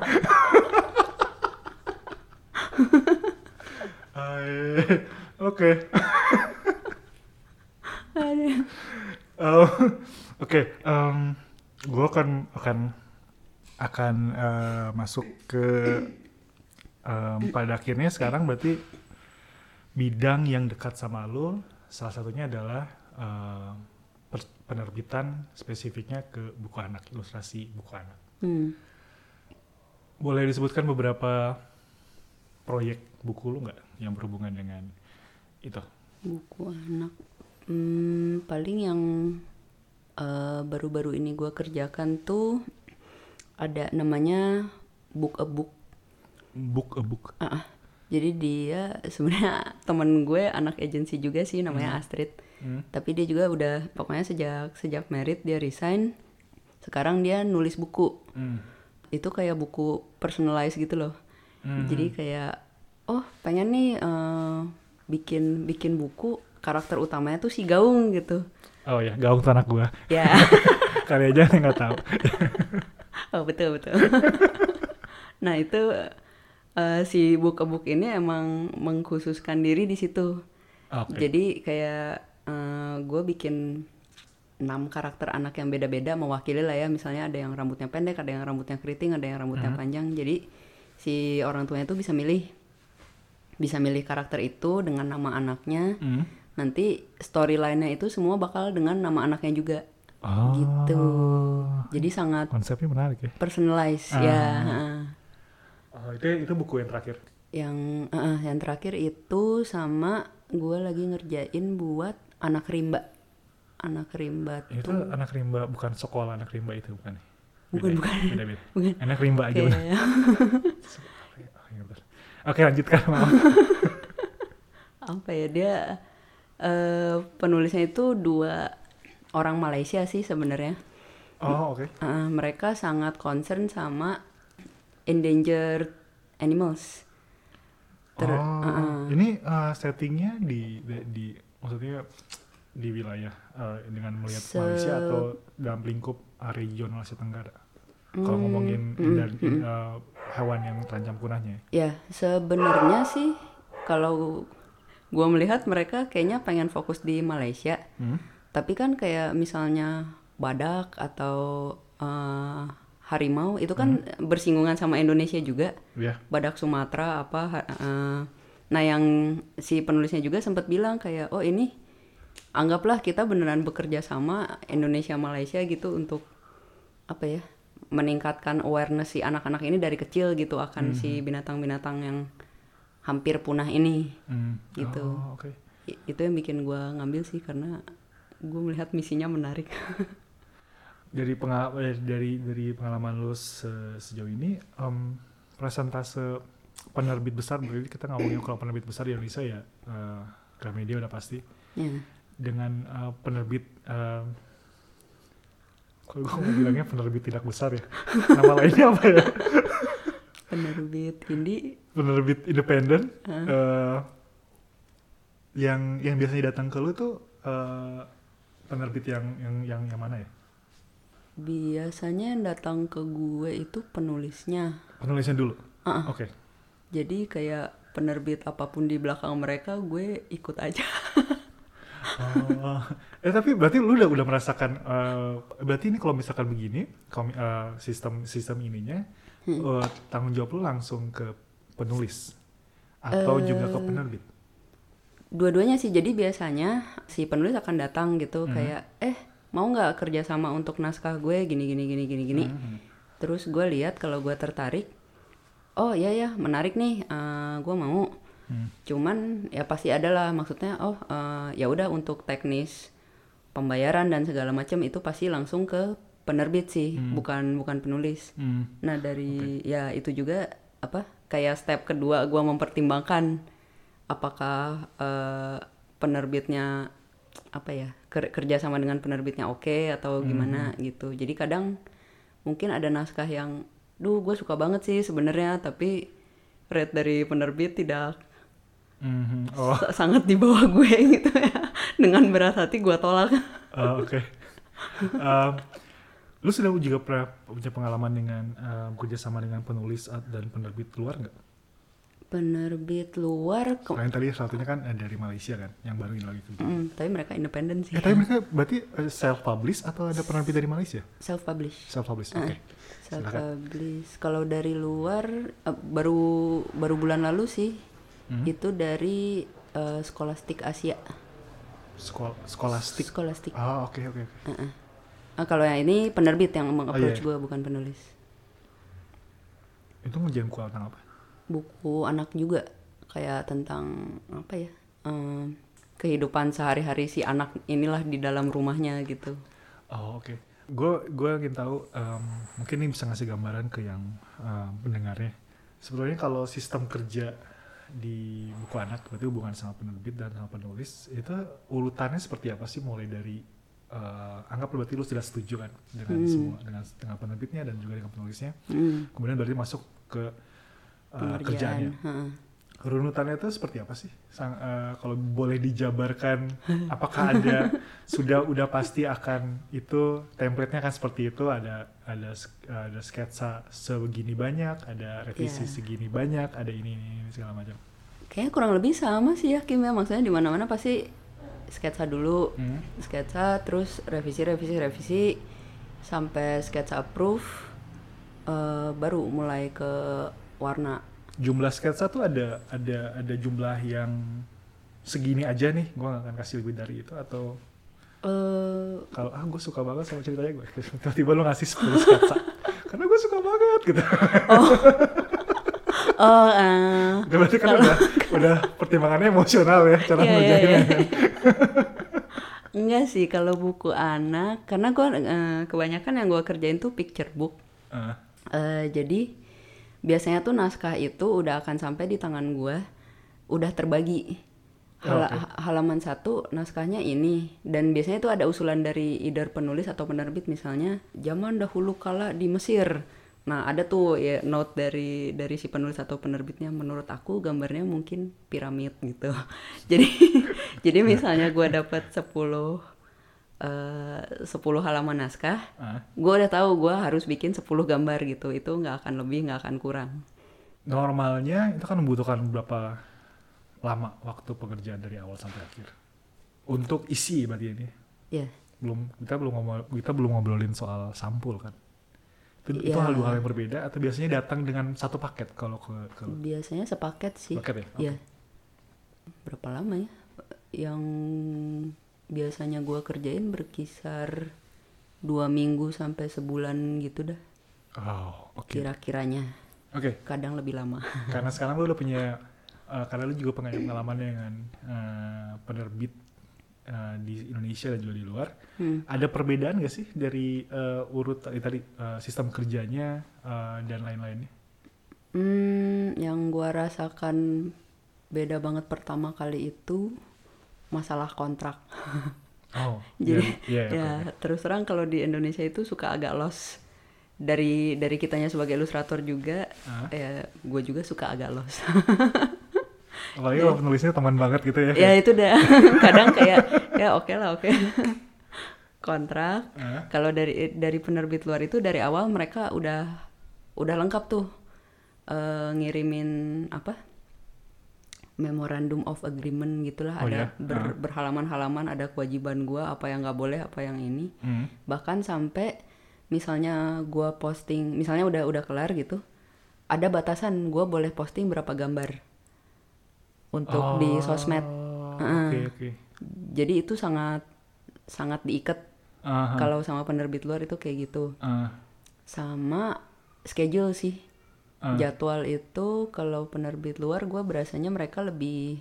Speaker 1: Oke. Oh, Oke, gue akan akan akan eh, masuk ke em, pada akhirnya sekarang berarti bidang yang dekat sama lo salah satunya adalah per- penerbitan spesifiknya ke buku anak ilustrasi buku anak.
Speaker 2: Hmm.
Speaker 1: Boleh disebutkan beberapa proyek buku lo nggak yang berhubungan dengan itu?
Speaker 2: buku anak hmm, paling yang eh, baru-baru ini gue kerjakan tuh ada namanya book a book
Speaker 1: Book a book.
Speaker 2: Ah. Jadi dia sebenarnya temen gue anak agensi juga sih namanya Astrid
Speaker 1: Hmm.
Speaker 2: tapi dia juga udah pokoknya sejak sejak merit dia resign sekarang dia nulis buku
Speaker 1: Hmm.
Speaker 2: itu kayak buku personalized gitu loh
Speaker 1: Hmm.
Speaker 2: jadi kayak oh pengen nih eh, bikin bikin buku karakter utamanya tuh si gaung gitu
Speaker 1: Oh ya, gaung tuh anak gua.
Speaker 2: ya
Speaker 1: Kali aja nggak tahu.
Speaker 2: oh betul betul nah itu eh, si buku book ini emang mengkhususkan diri di situ
Speaker 1: Oke.
Speaker 2: jadi kayak gue bikin enam karakter anak yang beda-beda mewakili lah ya misalnya ada yang rambutnya pendek ada yang rambutnya keriting ada yang rambutnya panjang jadi si orang tuanya tuh bisa milih bisa milih karakter itu dengan nama anaknya
Speaker 1: Hmm.
Speaker 2: nanti storyline-nya itu semua bakal dengan nama anaknya juga
Speaker 1: Oh.
Speaker 2: gitu jadi sangat
Speaker 1: Konsepnya menarik ya.
Speaker 2: personalized
Speaker 1: Ah.
Speaker 2: ya heeh.
Speaker 1: Oh, itu itu buku yang terakhir.
Speaker 2: yang heeh, yang terakhir itu sama gue lagi ngerjain buat anak rimba anak rimba
Speaker 1: Itu
Speaker 2: tuh
Speaker 1: anak rimba bukan sekolah anak rimba itu bukan. ya?
Speaker 2: Bukan,
Speaker 1: ya?
Speaker 2: bukan.
Speaker 1: Beda, beda.
Speaker 2: Bukan.
Speaker 1: Anak rimba aja iya betul. Oke, lanjutkan
Speaker 2: apa ya dia eh, penulisnya itu dua orang Malaysia sih sebenarnya
Speaker 1: Oh, oke.
Speaker 2: Eh, mereka sangat concern sama endangered animals Ter-
Speaker 1: oh,
Speaker 2: uh-uh.
Speaker 1: ini uh, settingnya di, di di maksudnya di wilayah uh, dengan melihat
Speaker 2: Se-
Speaker 1: Malaysia atau dalam lingkup uh, regional Asia Tenggara. Kalau
Speaker 2: Hmm,
Speaker 1: ngomongin
Speaker 2: mm,
Speaker 1: indan,
Speaker 2: mm.
Speaker 1: uh, hewan yang terancam punahnya.
Speaker 2: Ya, sebenarnya sih kalau gua melihat mereka kayaknya pengen fokus di Malaysia.
Speaker 1: Hmm?
Speaker 2: Tapi kan kayak misalnya badak atau eh, harimau itu kan bersinggungan sama Indonesia juga.
Speaker 1: Ya.
Speaker 2: Badak Sumatera apa eh, Nah, yang si penulisnya juga sempat bilang kayak oh ini anggaplah kita beneran bekerja sama Indonesia Malaysia gitu untuk apa ya? meningkatkan awareness si anak-anak ini dari kecil gitu akan si binatang-binatang yang hampir punah ini.
Speaker 1: Hmm.
Speaker 2: Gitu.
Speaker 1: Oh, oke.
Speaker 2: I- itu yang bikin gua ngambil sih karena gue melihat misinya menarik.
Speaker 1: Dari pengal eh, dari dari pengalaman lu se- sejauh ini, em, presentase penerbit besar berarti kita ngomongin kalau penerbit besar di Indonesia ya eh, Gramedia udah pasti.
Speaker 2: ya.
Speaker 1: dengan uh, penerbit uh, kalau gue mau bilangnya penerbit tidak besar ya nama lainnya apa ya
Speaker 2: Penerbit Hindi
Speaker 1: penerbit independen
Speaker 2: Hah?
Speaker 1: uh, yang yang biasanya datang ke lu tuh uh, penerbit yang yang yang yang mana ya?
Speaker 2: Biasanya yang datang ke gue itu penulisnya.
Speaker 1: Penulisnya dulu.
Speaker 2: Uh-uh.
Speaker 1: Oke.
Speaker 2: Jadi kayak penerbit apa pun di belakang mereka gue ikut aja.
Speaker 1: Oh, eh tapi berarti lu udah udah merasakan eh, berarti ini kalau misalkan begini komi- eh, sistem sistem ininya eh, tanggung jawab lu langsung ke penulis atau juga ke penerbit.
Speaker 2: Dua-duanya sih. Jadi biasanya si penulis akan datang gitu kayak eh mau nggak kerja sama untuk naskah gue gini gini gini gini gini. Terus gue lihat kalau gue tertarik, oh ya ya menarik nih, eh, gue mau. Cuman ya pasti ada lah maksudnya oh eh, ya udah untuk teknis pembayaran dan segala macam itu pasti langsung ke penerbit sih, bukan bukan penulis.
Speaker 1: Hmm.
Speaker 2: Nah dari ya itu juga apa kayak step kedua gua mempertimbangkan apakah eh, penerbitnya apa ya ker- kerja sama dengan penerbitnya oke atau gimana gitu. Jadi kadang mungkin ada naskah yang, duh gue suka banget sih sebenarnya tapi rate dari penerbit tidak
Speaker 1: Mhm. Oh,
Speaker 2: sa- sangat di bawah gue gitu ya. Dengan berat hati gue tolak.
Speaker 1: eh, oke. Em, lu sudah juga pernah punya pengalaman dengan em, kerjasama dengan penulis dan penerbit luar nggak?
Speaker 2: Penerbit luar, ke-
Speaker 1: Selain tadi satunya kan eh, dari Malaysia kan, yang baru ini lagi.
Speaker 2: Mm, tapi mereka independen sih.
Speaker 1: Eh tapi mereka berarti self publish atau ada penerbit dari Malaysia?
Speaker 2: Self publish.
Speaker 1: Self publish, oke.
Speaker 2: Self
Speaker 1: Silakan.
Speaker 2: publish. Kalau dari luar eh, baru baru bulan lalu sih
Speaker 1: Hmm.
Speaker 2: itu dari eh, Scholastic Asia.
Speaker 1: Skol skolastik.
Speaker 2: Scholastic.
Speaker 1: Ah oke oke. oke.
Speaker 2: Heeh. Ah, kalau yang ini penerbit yang mengapproach
Speaker 1: iya.
Speaker 2: gue bukan penulis.
Speaker 1: Itu ngerjain tentang apa?
Speaker 2: Buku anak juga kayak tentang apa ya? em, kehidupan sehari-hari si anak inilah di dalam rumahnya gitu.
Speaker 1: Oh oke. Gue gue ingin tahu em, mungkin ini bisa ngasih gambaran ke yang em, pendengarnya. Sebenarnya kalau sistem kerja di buku anak berarti hubungan sama penerbit dan sama penulis itu urutannya seperti apa sih mulai dari eh, anggap berarti lu sudah setuju kan dengan semua dengan dengan penerbitnya dan juga dengan penulisnya
Speaker 2: Hmm,
Speaker 1: kemudian berarti masuk ke eh,
Speaker 2: pengerjaan.
Speaker 1: kerjaannya
Speaker 2: Heeh.
Speaker 1: runutannya itu seperti apa sih? Sang, eh, kalau boleh dijabarkan, apakah ada sudah udah pasti akan itu template-nya kan seperti itu ada ada ada sketsa sebegini banyak, ada revisi
Speaker 2: Iya.
Speaker 1: segini banyak, ada ini, ini, ini segala macam.
Speaker 2: Kayaknya kurang lebih sama sih ya Kim ya maksudnya di mana-mana pasti sketsa dulu,
Speaker 1: Hmm.
Speaker 2: sketsa terus revisi revisi revisi sampai sketsa approve eh, baru mulai ke warna.
Speaker 1: Jumlah sketsa tuh ada ada ada jumlah yang segini aja nih, gua nggak akan kasih lebih dari itu atau
Speaker 2: Eh
Speaker 1: kalau ah gue suka banget sama ceritanya gue tiba-tiba lu ngasih 10 sketsa karena gue suka banget gitu
Speaker 2: oh eh,
Speaker 1: Itu berarti kan udah, udah pertimbangannya emosional ya cara
Speaker 2: Iya, iya,
Speaker 1: ngerjainnya.
Speaker 2: iya. enggak sih kalau buku anak karena gua eh, kebanyakan yang gua kerjain tuh picture book.
Speaker 1: Ah,
Speaker 2: Eh, jadi biasanya tuh naskah itu udah akan sampai di tangan gua udah terbagi. Hala-
Speaker 1: Oh,
Speaker 2: ha- halaman satu naskahnya ini. Dan biasanya tuh ada usulan dari either penulis atau penerbit misalnya zaman dahulu kala di Mesir. Nah ada tuh ya note dari dari si penulis atau penerbitnya. Menurut aku gambarnya mungkin piramid gitu. Jadi jadi misalnya gua dapat 10 eh 10 halaman naskah
Speaker 1: ah.
Speaker 2: gue udah tahu gue harus bikin 10 gambar gitu itu nggak akan lebih nggak akan kurang
Speaker 1: Normalnya itu kan membutuhkan berapa lama waktu pekerjaan dari awal sampai akhir. Untuk isi berarti ini.
Speaker 2: ya
Speaker 1: Belum kita belum ngomong kita belum ngobrolin soal sampul kan. Itu, itu
Speaker 2: Iya.
Speaker 1: hal dua hal yang berbeda atau biasanya datang dengan satu paket kalau ke, ke
Speaker 2: biasanya sepaket sih
Speaker 1: paket ya?
Speaker 2: Iya. berapa lama ya yang biasanya gue kerjain berkisar dua minggu sampai sebulan gitu dah
Speaker 1: Oh, oke.
Speaker 2: kira-kiranya
Speaker 1: Oke.
Speaker 2: kadang lebih lama
Speaker 1: karena sekarang lu udah punya eh, karena lu juga pengalaman dengan eh, penerbit eh, di Indonesia dan juga di luar
Speaker 2: Hmm.
Speaker 1: ada perbedaan gak sih dari eh, urut tadi tadi eh, sistem kerjanya eh, dan lain-lainnya
Speaker 2: Hmm, yang gua rasakan beda banget pertama kali itu masalah kontrak.
Speaker 1: oh
Speaker 2: Jadi
Speaker 1: iya, iya,
Speaker 2: ya
Speaker 1: oke.
Speaker 2: terus terang kalau di Indonesia itu suka agak los dari dari kitanya sebagai ilustrator juga,
Speaker 1: Ah.
Speaker 2: ya gue juga suka agak los.
Speaker 1: apalagi kalau penulisnya teman banget gitu ya
Speaker 2: ya itu dah kadang kayak ya oke lah oke. kontrak.
Speaker 1: Eh?
Speaker 2: Kalau dari dari penerbit luar itu dari awal mereka udah udah lengkap tuh eh, ngirimin apa memorandum of agreement gitulah
Speaker 1: Oh,
Speaker 2: ada
Speaker 1: ya?
Speaker 2: ber- berhalaman-halaman ada kewajiban gua apa yang nggak boleh apa yang ini
Speaker 1: Hmm.
Speaker 2: bahkan sampai misalnya gua posting misalnya udah udah kelar gitu ada batasan gua boleh posting berapa gambar untuk di sosmed
Speaker 1: Oh,
Speaker 2: Heeh.
Speaker 1: Oke oke.
Speaker 2: jadi itu sangat sangat diikat
Speaker 1: Aha.
Speaker 2: kalau sama penerbit luar itu kayak gitu
Speaker 1: Ah,
Speaker 2: sama schedule sih
Speaker 1: Ah.
Speaker 2: jadwal itu kalau penerbit luar gua berasanya mereka lebih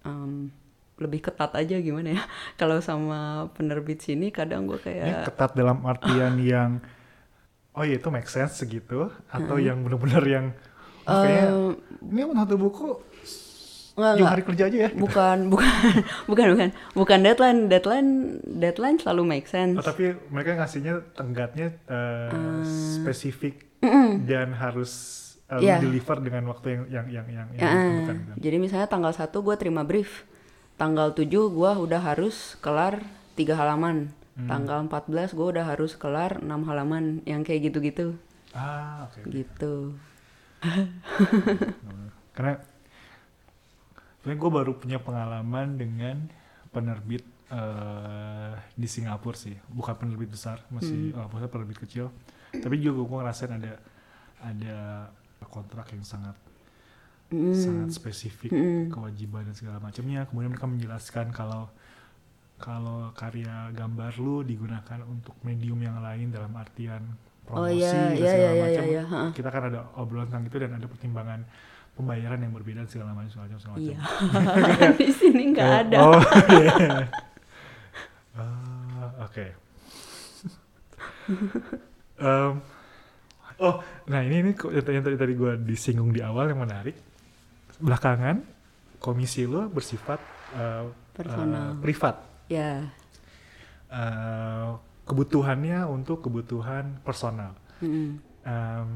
Speaker 2: em, lebih ketat aja gimana ya kalau sama penerbit sini kadang gua
Speaker 1: ini
Speaker 2: kayak
Speaker 1: ketat dalam artian yang oh iya itu make sense segitu atau yang benar-benar yang oh, kayaknya
Speaker 2: em,
Speaker 1: ini satu buku
Speaker 2: Enggak, enggak.
Speaker 1: hari kerja aja ya. gitu.
Speaker 2: bukan bukan bukan bukan bukan deadline deadline deadline selalu make sense
Speaker 1: Oh, tapi mereka ngasihnya tenggatnya eh, spesifik dan harus eh,
Speaker 2: Iya.
Speaker 1: deliver dengan waktu yang yang yang yang, yang
Speaker 2: Ya,
Speaker 1: ditentukan, kan.
Speaker 2: jadi misalnya tanggal 1 gue terima brief tanggal 7 gue udah harus kelar tiga halaman
Speaker 1: Hmm.
Speaker 2: tanggal 14 gue udah harus kelar 6 halaman yang kayak gitu-gitu
Speaker 1: Ah, oke.
Speaker 2: gitu
Speaker 1: Karena sebenarnya gue baru punya pengalaman dengan penerbit eh, di Singapura sih, bukan penerbit besar, masih oh, maksudnya penerbit kecil. Tapi juga gue ngerasain ada ada kontrak yang sangat sangat spesifik kewajiban dan segala macamnya. Kemudian mereka menjelaskan kalau kalau karya gambar lu digunakan untuk medium yang lain dalam artian
Speaker 2: Oh,
Speaker 1: promosi
Speaker 2: iya,
Speaker 1: dan
Speaker 2: iya,
Speaker 1: segala
Speaker 2: iya, iya,
Speaker 1: macam.
Speaker 2: iya, ha.
Speaker 1: Kita kan ada obrolan tentang itu dan ada pertimbangan pembayaran yang berbeda segala macam segala macam. segala macam.
Speaker 2: iya di sini nggak ada
Speaker 1: Oh, iya. Ah, Oke. Em, oh, nah ini ini yang tadi, tadi, gue disinggung di awal yang menarik. Belakangan komisi lo bersifat eh,
Speaker 2: Personal.
Speaker 1: eh, privat.
Speaker 2: ya
Speaker 1: Eh, kebutuhannya untuk kebutuhan personal.
Speaker 2: mm,
Speaker 1: Em,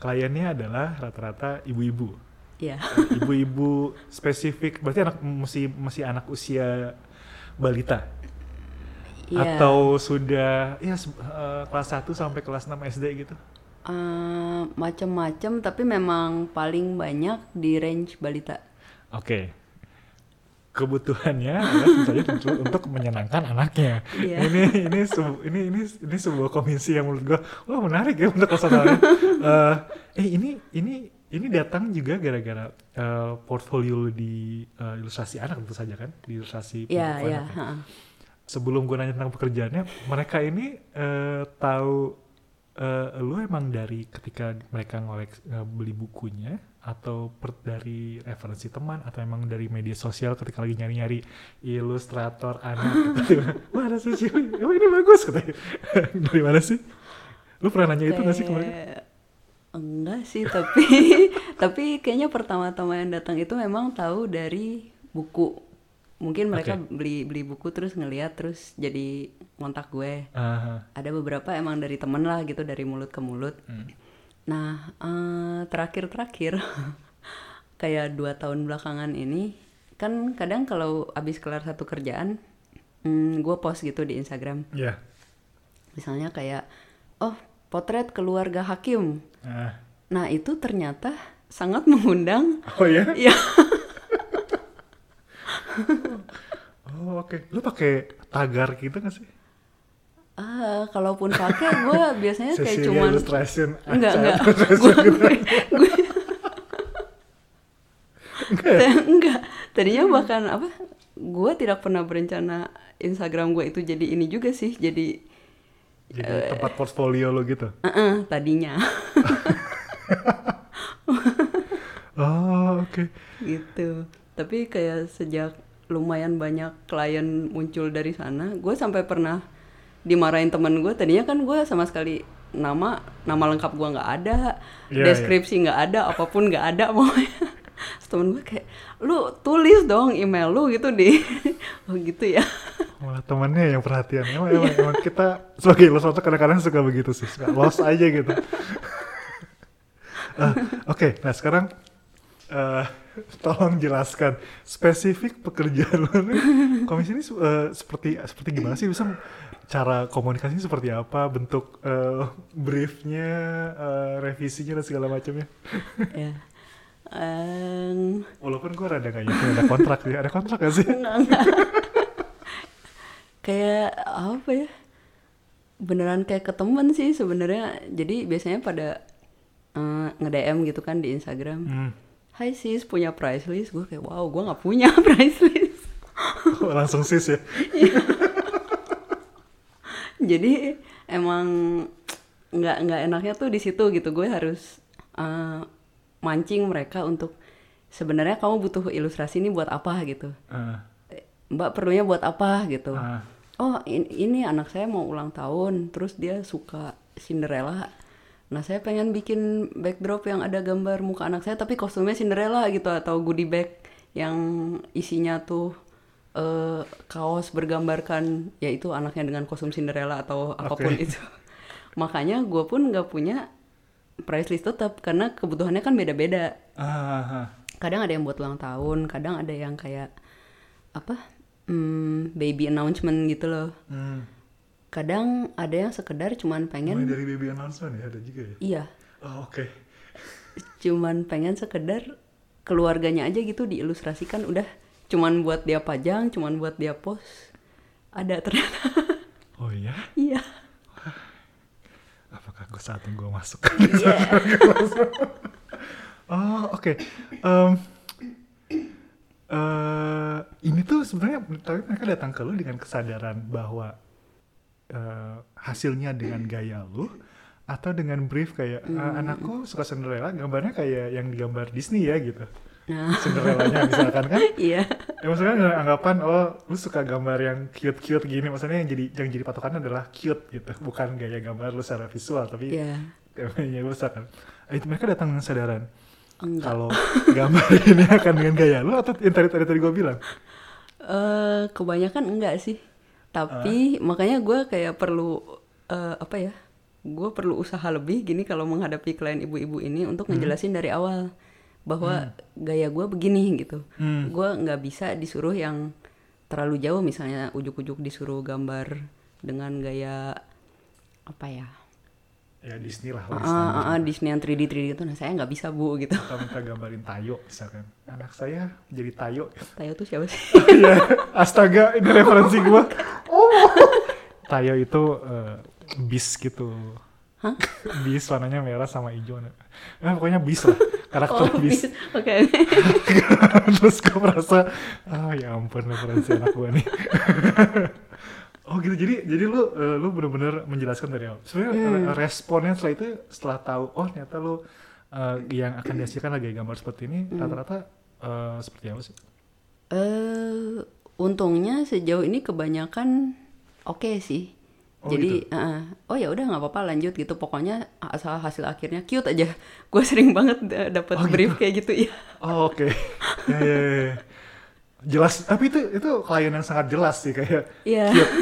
Speaker 1: kliennya adalah rata-rata ibu-ibu.
Speaker 2: ya
Speaker 1: ibu-ibu spesifik berarti anak masih masih anak usia balita?
Speaker 2: Iya.
Speaker 1: atau sudah ya eh, kelas 1 sampai kelas 6 SD gitu?
Speaker 2: Eh, macem-macem tapi memang paling banyak di range balita.
Speaker 1: Oke kebutuhannya adalah tentu saja untuk menyenangkan anaknya
Speaker 2: Iya.
Speaker 1: ini ini sebu- ini ini ini sebuah komisi yang menurut gua wah menarik ya untuk personalnya Eh, eh ini ini ini datang juga gara-gara eh, portfolio di eh, ilustrasi anak tentu saja kan di ilustrasi
Speaker 2: ya
Speaker 1: buku
Speaker 2: ya
Speaker 1: anak ya.
Speaker 2: ha-ha.
Speaker 1: sebelum gue nanya tentang pekerjaannya, mereka ini eh, tahu eh, lu emang dari ketika mereka ngolek eh, beli bukunya atau per- dari referensi teman atau emang dari media sosial ketika lagi nyari-nyari ilustrator anak gitu. Mana sih Cili? Emang ini bagus katanya. dari mana sih? Lu pernah nanya itu gak sih kemarin?
Speaker 2: Enggak sih tapi tapi kayaknya pertama-tama yang datang itu memang tahu dari buku mungkin mereka
Speaker 1: Oke.
Speaker 2: beli beli buku terus ngeliat terus jadi kontak gue
Speaker 1: Aha.
Speaker 2: ada beberapa emang dari temen lah gitu dari mulut ke mulut
Speaker 1: Hmm.
Speaker 2: Nah eh, terakhir-terakhir kayak dua tahun belakangan ini kan kadang kalau abis kelar satu kerjaan hmm, gue post gitu di Instagram
Speaker 1: Ya.
Speaker 2: misalnya kayak oh potret keluarga hakim
Speaker 1: Ah.
Speaker 2: nah itu ternyata sangat mengundang
Speaker 1: Oh ya?
Speaker 2: ya
Speaker 1: Oh oke. Lu pakai tagar gitu gak sih?
Speaker 2: Ah kalaupun pakai gue biasanya kayak
Speaker 1: Cecilia
Speaker 2: cuman
Speaker 1: Illustration.
Speaker 2: enggak enggak
Speaker 1: gitu.
Speaker 2: gue enggak tadinya bahkan apa gue tidak pernah berencana Instagram gue itu jadi ini juga sih jadi
Speaker 1: Jadi tempat portfolio lo gitu.
Speaker 2: eh tadinya
Speaker 1: Oh, oke.
Speaker 2: gitu tapi kayak sejak lumayan banyak klien muncul dari sana gue sampai pernah dimarahin temen gue tadinya kan gue sama sekali nama nama lengkap gue nggak ada
Speaker 1: Iya,
Speaker 2: deskripsi nggak ada apa pun nggak ada pokoknya Terus temen gue kayak lu tulis dong email lu gitu di oh gitu ya
Speaker 1: Malah temannya yang perhatian. Emang, emang, emang kita sebagai ilustrator kadang-kadang suka begitu sih. Suka lost aja gitu. Ah, Oke, nah sekarang eh tolong jelaskan spesifik pekerjaan lo nih. Komisi ini uh, seperti seperti gimana sih bisa cara komunikasinya seperti apa, bentuk uh, briefnya, uh, revisinya dan segala macamnya.
Speaker 2: ya. Um,
Speaker 1: Walaupun gue rada gak yakin ada kontrak sih, ada kontrak gak sih?
Speaker 2: enggak, enggak. kayak apa ya? Beneran kayak ke temen sih sebenarnya. Jadi biasanya pada uh, nge-DM gitu kan di Instagram.
Speaker 1: Hmm.
Speaker 2: Hai sis, punya price list? Gue kayak, wow, gue nggak punya price list.
Speaker 1: Oh, langsung sis ya.
Speaker 2: Jadi emang nggak nggak enaknya tuh di situ gitu. Gue harus uh, mancing mereka untuk sebenarnya kamu butuh ilustrasi ini buat apa gitu.
Speaker 1: Uh,
Speaker 2: Mbak perlunya buat apa gitu.
Speaker 1: uh,
Speaker 2: Oh in- ini anak saya mau ulang tahun, terus dia suka Cinderella. Nah saya pengen bikin backdrop yang ada gambar muka anak saya tapi kostumnya Cinderella gitu atau goodie bag yang isinya tuh eh, kaos bergambarkan yaitu anaknya dengan kostum Cinderella atau apa pun
Speaker 1: Oke.
Speaker 2: itu. Makanya gue pun nggak punya price list tetap karena kebutuhannya kan beda-beda.
Speaker 1: ah, ah.
Speaker 2: Kadang ada yang buat ulang tahun, kadang ada yang kayak apa hmm, baby announcement gitu loh
Speaker 1: Hmm.
Speaker 2: Kadang ada yang sekedar cuman
Speaker 1: Mulai
Speaker 2: pengen
Speaker 1: dari baby announcement ya ada juga ya.
Speaker 2: iya
Speaker 1: Oh, Oke.
Speaker 2: cuman pengen sekedar keluarganya aja gitu diilustrasikan udah cuman buat dia pajang cuman buat dia post ada ternyata
Speaker 1: Oh iya.
Speaker 2: iya
Speaker 1: Apakah gue saatnya gue masuk?
Speaker 2: iya
Speaker 1: oh oke. Em, eh, ini tuh sebenarnya tapi mereka datang ke lu dengan kesadaran bahwa eh, hasilnya dengan gaya lu atau dengan brief kayak "Ah, anakku suka Cinderella. Gambarnya kayak yang digambar Disney ya gitu.
Speaker 2: Nah.
Speaker 1: Cinderellanya misalkan kan?
Speaker 2: Iya.
Speaker 1: Ya maksudnya anggapan oh lu suka gambar yang cute cute gini. Maksudnya yang jadi yang jadi patokannya adalah cute gitu. Bukan gaya gambar lu secara visual tapi
Speaker 2: iya.
Speaker 1: temanya misalkan itu mereka datang dengan
Speaker 2: enggak.
Speaker 1: Kalau gambar ini akan dengan gaya lu atau yang tadi tadi tadi gue bilang?
Speaker 2: Eh kebanyakan enggak sih tapi makanya gue kayak perlu eh, apa ya gue perlu usaha lebih gini kalau menghadapi klien ibu-ibu ini untuk ngejelasin dari awal bahwa gaya gue begini gitu.
Speaker 1: Hmm.
Speaker 2: gue nggak bisa disuruh yang terlalu jauh misalnya ujuk-ujuk disuruh gambar dengan gaya apa ya
Speaker 1: ya Disney lah
Speaker 2: ah
Speaker 1: lah
Speaker 2: ah, ah, ah, Disney yang 3D 3D itu nah saya nggak bisa bu gitu.
Speaker 1: Atau minta gambarin Tayo misalkan. Anak saya jadi Tayo.
Speaker 2: Tayo tuh siapa sih?
Speaker 1: Iya, astaga ini referensi gue Tayo itu eh, bis gitu.
Speaker 2: Hah?
Speaker 1: bis warnanya merah sama hijau. Nah, pokoknya bis lah karakter
Speaker 2: oh
Speaker 1: bis.
Speaker 2: oke
Speaker 1: terus gue merasa ah ya ampun referensi anak gue nih oh gitu jadi jadi lu eh, lu bener-bener menjelaskan dari awal sebenarnya
Speaker 2: Hmm.
Speaker 1: eh, responnya setelah itu setelah tahu oh ternyata lu eh, yang akan dihasilkan lagi gambar seperti ini
Speaker 2: Hmm.
Speaker 1: rata-rata eh, seperti apa sih
Speaker 2: Eh, untungnya sejauh ini kebanyakan oke sih.
Speaker 1: Oh,
Speaker 2: Jadi, eh, oh ya udah nggak apa-apa lanjut gitu. Pokoknya asal hasil akhirnya cute aja. Gue sering banget da- dapet
Speaker 1: Oh,
Speaker 2: brief kayak gitu ya.
Speaker 1: oh oke ya, ya, ya, ya. jelas tapi itu itu klien yang sangat jelas sih kayak
Speaker 2: Iya.
Speaker 1: cute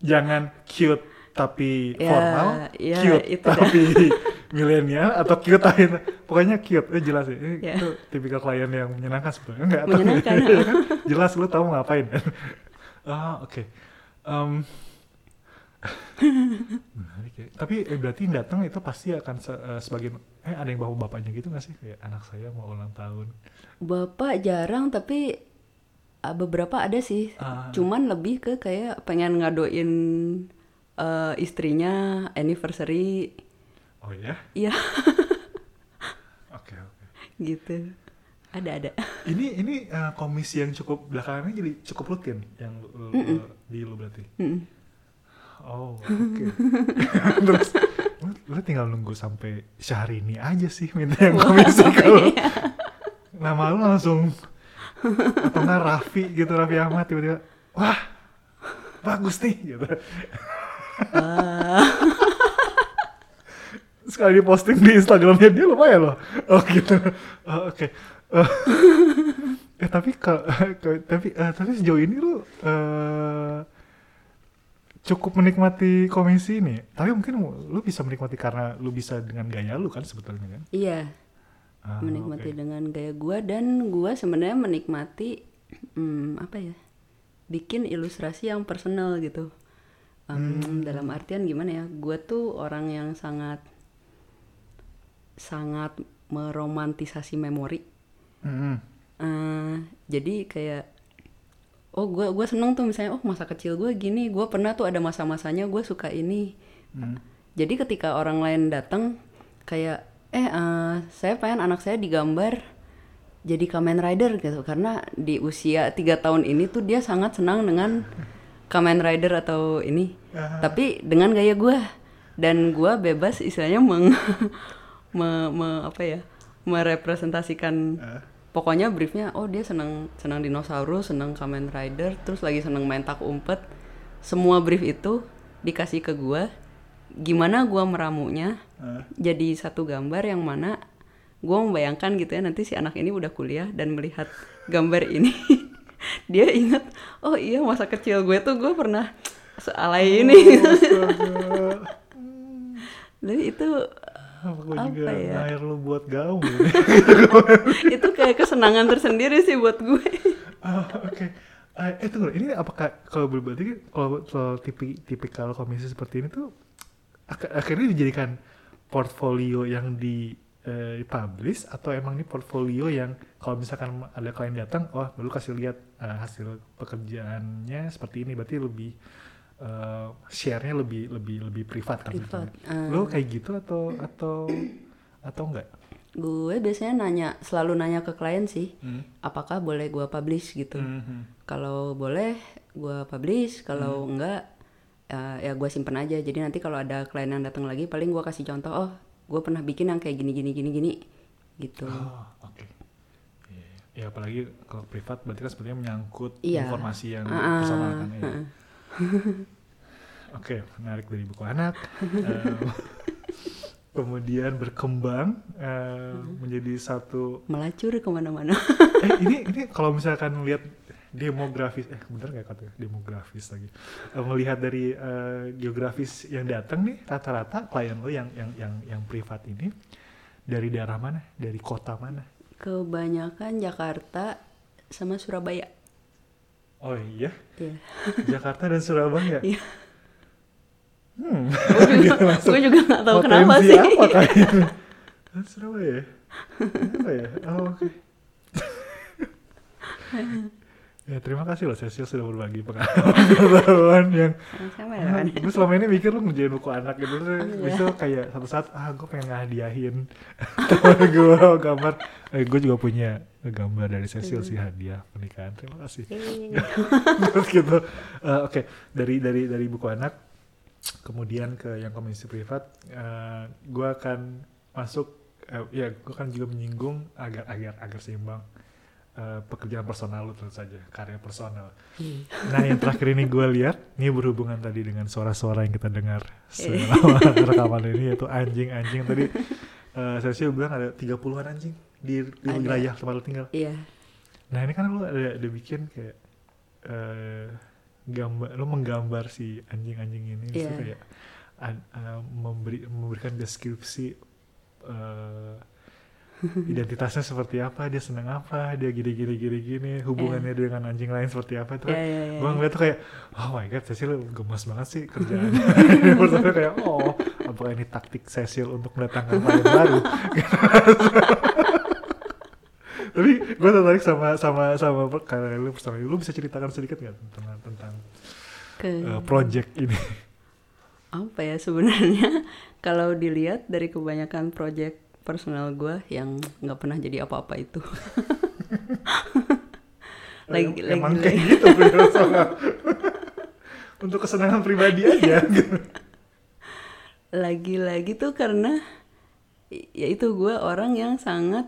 Speaker 1: jangan cute tapi
Speaker 2: Ya,
Speaker 1: formal
Speaker 2: ya,
Speaker 1: cute
Speaker 2: itu
Speaker 1: tapi milenial atau cute tapi pokoknya cute eh, jelas ya.
Speaker 2: Ya.
Speaker 1: itu tipikal klien yang menyenangkan sebenarnya. Enggak tapi-
Speaker 2: Menyenangkan,
Speaker 1: ya kan? jelas lu tahu ngapain. Kan ah oke. Em, menarik ya. tapi eh, berarti datang itu pasti akan se- eh, sebagai eh ada yang bawa bapaknya gitu nggak sih? Kayak anak saya mau ulang tahun.
Speaker 2: Bapak jarang tapi beberapa ada sih.
Speaker 1: Ah.
Speaker 2: Cuman lebih ke kayak pengen ngadoin eh, istrinya anniversary.
Speaker 1: oh ya
Speaker 2: Iya,
Speaker 1: oke oke
Speaker 2: gitu. Ada ada.
Speaker 1: ini ini eh, komisi yang cukup belakangan ini jadi cukup rutin yang lu, lu- di lu berarti
Speaker 2: Mm-mm.
Speaker 1: oh oke terus lu, lu tinggal nunggu sampai Syahrini aja sih minta yang komisi kalau
Speaker 2: iya.
Speaker 1: nama lu langsung atau nggak Raffi gitu Raffi Ahmad tiba-tiba wah bagus nih gitu.
Speaker 2: Ah.
Speaker 1: sekali di posting di Instagramnya dia lumayan loh. Oh gitu. Oh, oke. Eh, eh tapi ka- ka- tapi eh, tapi sejauh ini lu eh, cukup menikmati komisi ini tapi mungkin lu bisa menikmati karena lu bisa dengan gaya lu kan sebetulnya kan?
Speaker 2: Iya.
Speaker 1: Ah,
Speaker 2: menikmati
Speaker 1: oke.
Speaker 2: dengan gaya gue dan gue sebenarnya menikmati hmm, apa ya bikin ilustrasi yang personal gitu Em,
Speaker 1: Hmm.
Speaker 2: dalam artian gimana ya gue tuh orang yang sangat sangat meromantisasi memori
Speaker 1: Mm-mm.
Speaker 2: Eh, jadi kayak oh gue gue seneng tuh misalnya oh masa kecil gue gini gue pernah tuh ada masa-masanya gue suka ini
Speaker 1: Hmm.
Speaker 2: jadi ketika orang lain datang kayak eh eh, saya pengen anak saya digambar jadi Kamen Rider gitu. Karena di usia tiga tahun ini tuh dia sangat senang dengan Kamen Rider atau ini. Tapi dengan gaya gue dan gue bebas istilahnya meng me- me- apa ya? merepresentasikan
Speaker 1: Ah.
Speaker 2: pokoknya briefnya oh dia senang senang dinosaurus senang Kamen Rider terus lagi senang main tak umpet. Semua brief itu dikasih ke gua gimana gua meramunya jadi satu gambar yang mana gua membayangkan gitu ya nanti si anak ini udah kuliah dan melihat gambar ini dia ingat oh iya masa kecil gue tuh gue pernah sealai ini
Speaker 1: Astaga.
Speaker 2: jadi itu
Speaker 1: Apa gue
Speaker 2: Apa
Speaker 1: juga
Speaker 2: ya?
Speaker 1: ngair lu buat gaul.
Speaker 2: itu kayak kesenangan tersendiri sih buat gue
Speaker 1: Ah, Oke. Ah, eh tunggu, ini apakah kalau berarti kalau kalau tipi, tipikal komisi seperti ini tuh ak- akhirnya dijadikan portfolio yang di eh, publish atau emang ini portfolio yang kalau misalkan ada klien datang, oh lu kasih lihat eh, hasil pekerjaannya seperti ini, berarti lebih eh, share-nya lebih lebih lebih privat kan?
Speaker 2: Privat.
Speaker 1: Lu kayak gitu atau atau atau enggak?
Speaker 2: gue biasanya nanya selalu nanya ke klien sih
Speaker 1: Hmm.
Speaker 2: apakah boleh gue publish gitu
Speaker 1: Mhm.
Speaker 2: kalau boleh gue publish kalau enggak eh, ya gue simpen aja jadi nanti kalau ada klien yang datang lagi paling gue kasih contoh oh gue pernah bikin yang kayak gini gini gini gini gitu
Speaker 1: Oh, oke. Iya, iya. Ya apalagi kalau privat berarti kan sebenarnya menyangkut
Speaker 2: Iya.
Speaker 1: informasi yang
Speaker 2: Ah, ah,
Speaker 1: personal kan. iya.
Speaker 2: ah.
Speaker 1: Oke, menarik dari buku anak. Eh, kemudian berkembang eh, menjadi satu.
Speaker 2: melacur ke mana-mana
Speaker 1: Eh ini ini kalau misalkan lihat demografis, eh bener nggak katanya demografis lagi. Eh, melihat dari eh, geografis yang datang nih, rata-rata klien lo yang yang yang yang privat ini dari daerah mana? Dari kota mana?
Speaker 2: kebanyakan Jakarta sama Surabaya
Speaker 1: Oh iya.
Speaker 2: Iya.
Speaker 1: Jakarta dan Surabaya.
Speaker 2: Iya.
Speaker 1: Hmm.
Speaker 2: gue juga nggak tahu kenapa
Speaker 1: Potensi
Speaker 2: sih
Speaker 1: apa kayaknya? Surabaya. Apa ya? Oh, oke. ya terima kasih loh Cecil sudah berbagi pengalaman. Yang
Speaker 2: sama ya
Speaker 1: ah, gue selama ini mikir lu ngerjain buku anak gitu terus
Speaker 2: iya.
Speaker 1: bisa kayak satu saat ah gue pengen ngehadiahin temen gue gambar. Eh, gue juga punya gambar dari Cecil sih hadiah pernikahan. Terima kasih. Terus gitu. Eh, oke. Dari dari dari buku anak kemudian ke yang komisi privat eh, gue akan masuk eh, ya gue kan juga menyinggung agar agar agar seimbang eh, pekerjaan personal lu tentu saja karya personal
Speaker 2: Hmm.
Speaker 1: nah yang terakhir ini gue lihat ini berhubungan tadi dengan suara-suara yang kita dengar selama rekaman ini yaitu anjing-anjing tadi eh, saya sih bilang ada 30-an anjing di, di
Speaker 2: Ada.
Speaker 1: wilayah tempat lu tinggal
Speaker 2: iya
Speaker 1: Nah ini kan lu ada, ada bikin kayak eh gambar, lu menggambar si anjing-anjing ini, terus
Speaker 2: Iya.
Speaker 1: kayak an- eh, memberi memberikan deskripsi eh identitasnya seperti apa, dia senang apa, dia gini gini gini gini, hubungannya dengan anjing lain seperti apa itu.
Speaker 2: Iya, iya, iya.
Speaker 1: Gue ngeliat tuh kayak, oh my god, Cecil gemas banget sih kerjaannya. Pertama kayak, oh, apakah ini taktik Cecil untuk mendatangkan klien baru? Tapi gue tertarik sama sama sama karya lu sama lu bisa ceritakan sedikit nggak tentang tentang
Speaker 2: ke
Speaker 1: eh, project ini?
Speaker 2: apa ya sebenarnya kalau dilihat dari kebanyakan project personal gue yang nggak pernah jadi apa-apa itu lagi
Speaker 1: Em-
Speaker 2: lagi
Speaker 1: emang
Speaker 2: lagi,
Speaker 1: kayak gitu. Untuk kesenangan pribadi aja. gitu.
Speaker 2: lagi-lagi tuh karena ya itu gue orang yang sangat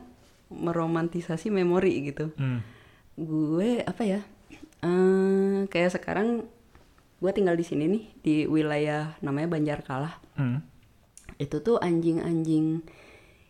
Speaker 2: meromantisasi memori gitu
Speaker 1: Hmm.
Speaker 2: gue apa ya eh, kayak sekarang gue tinggal di sini nih di wilayah namanya Banjarkalah
Speaker 1: Hmm.
Speaker 2: itu tuh anjing-anjing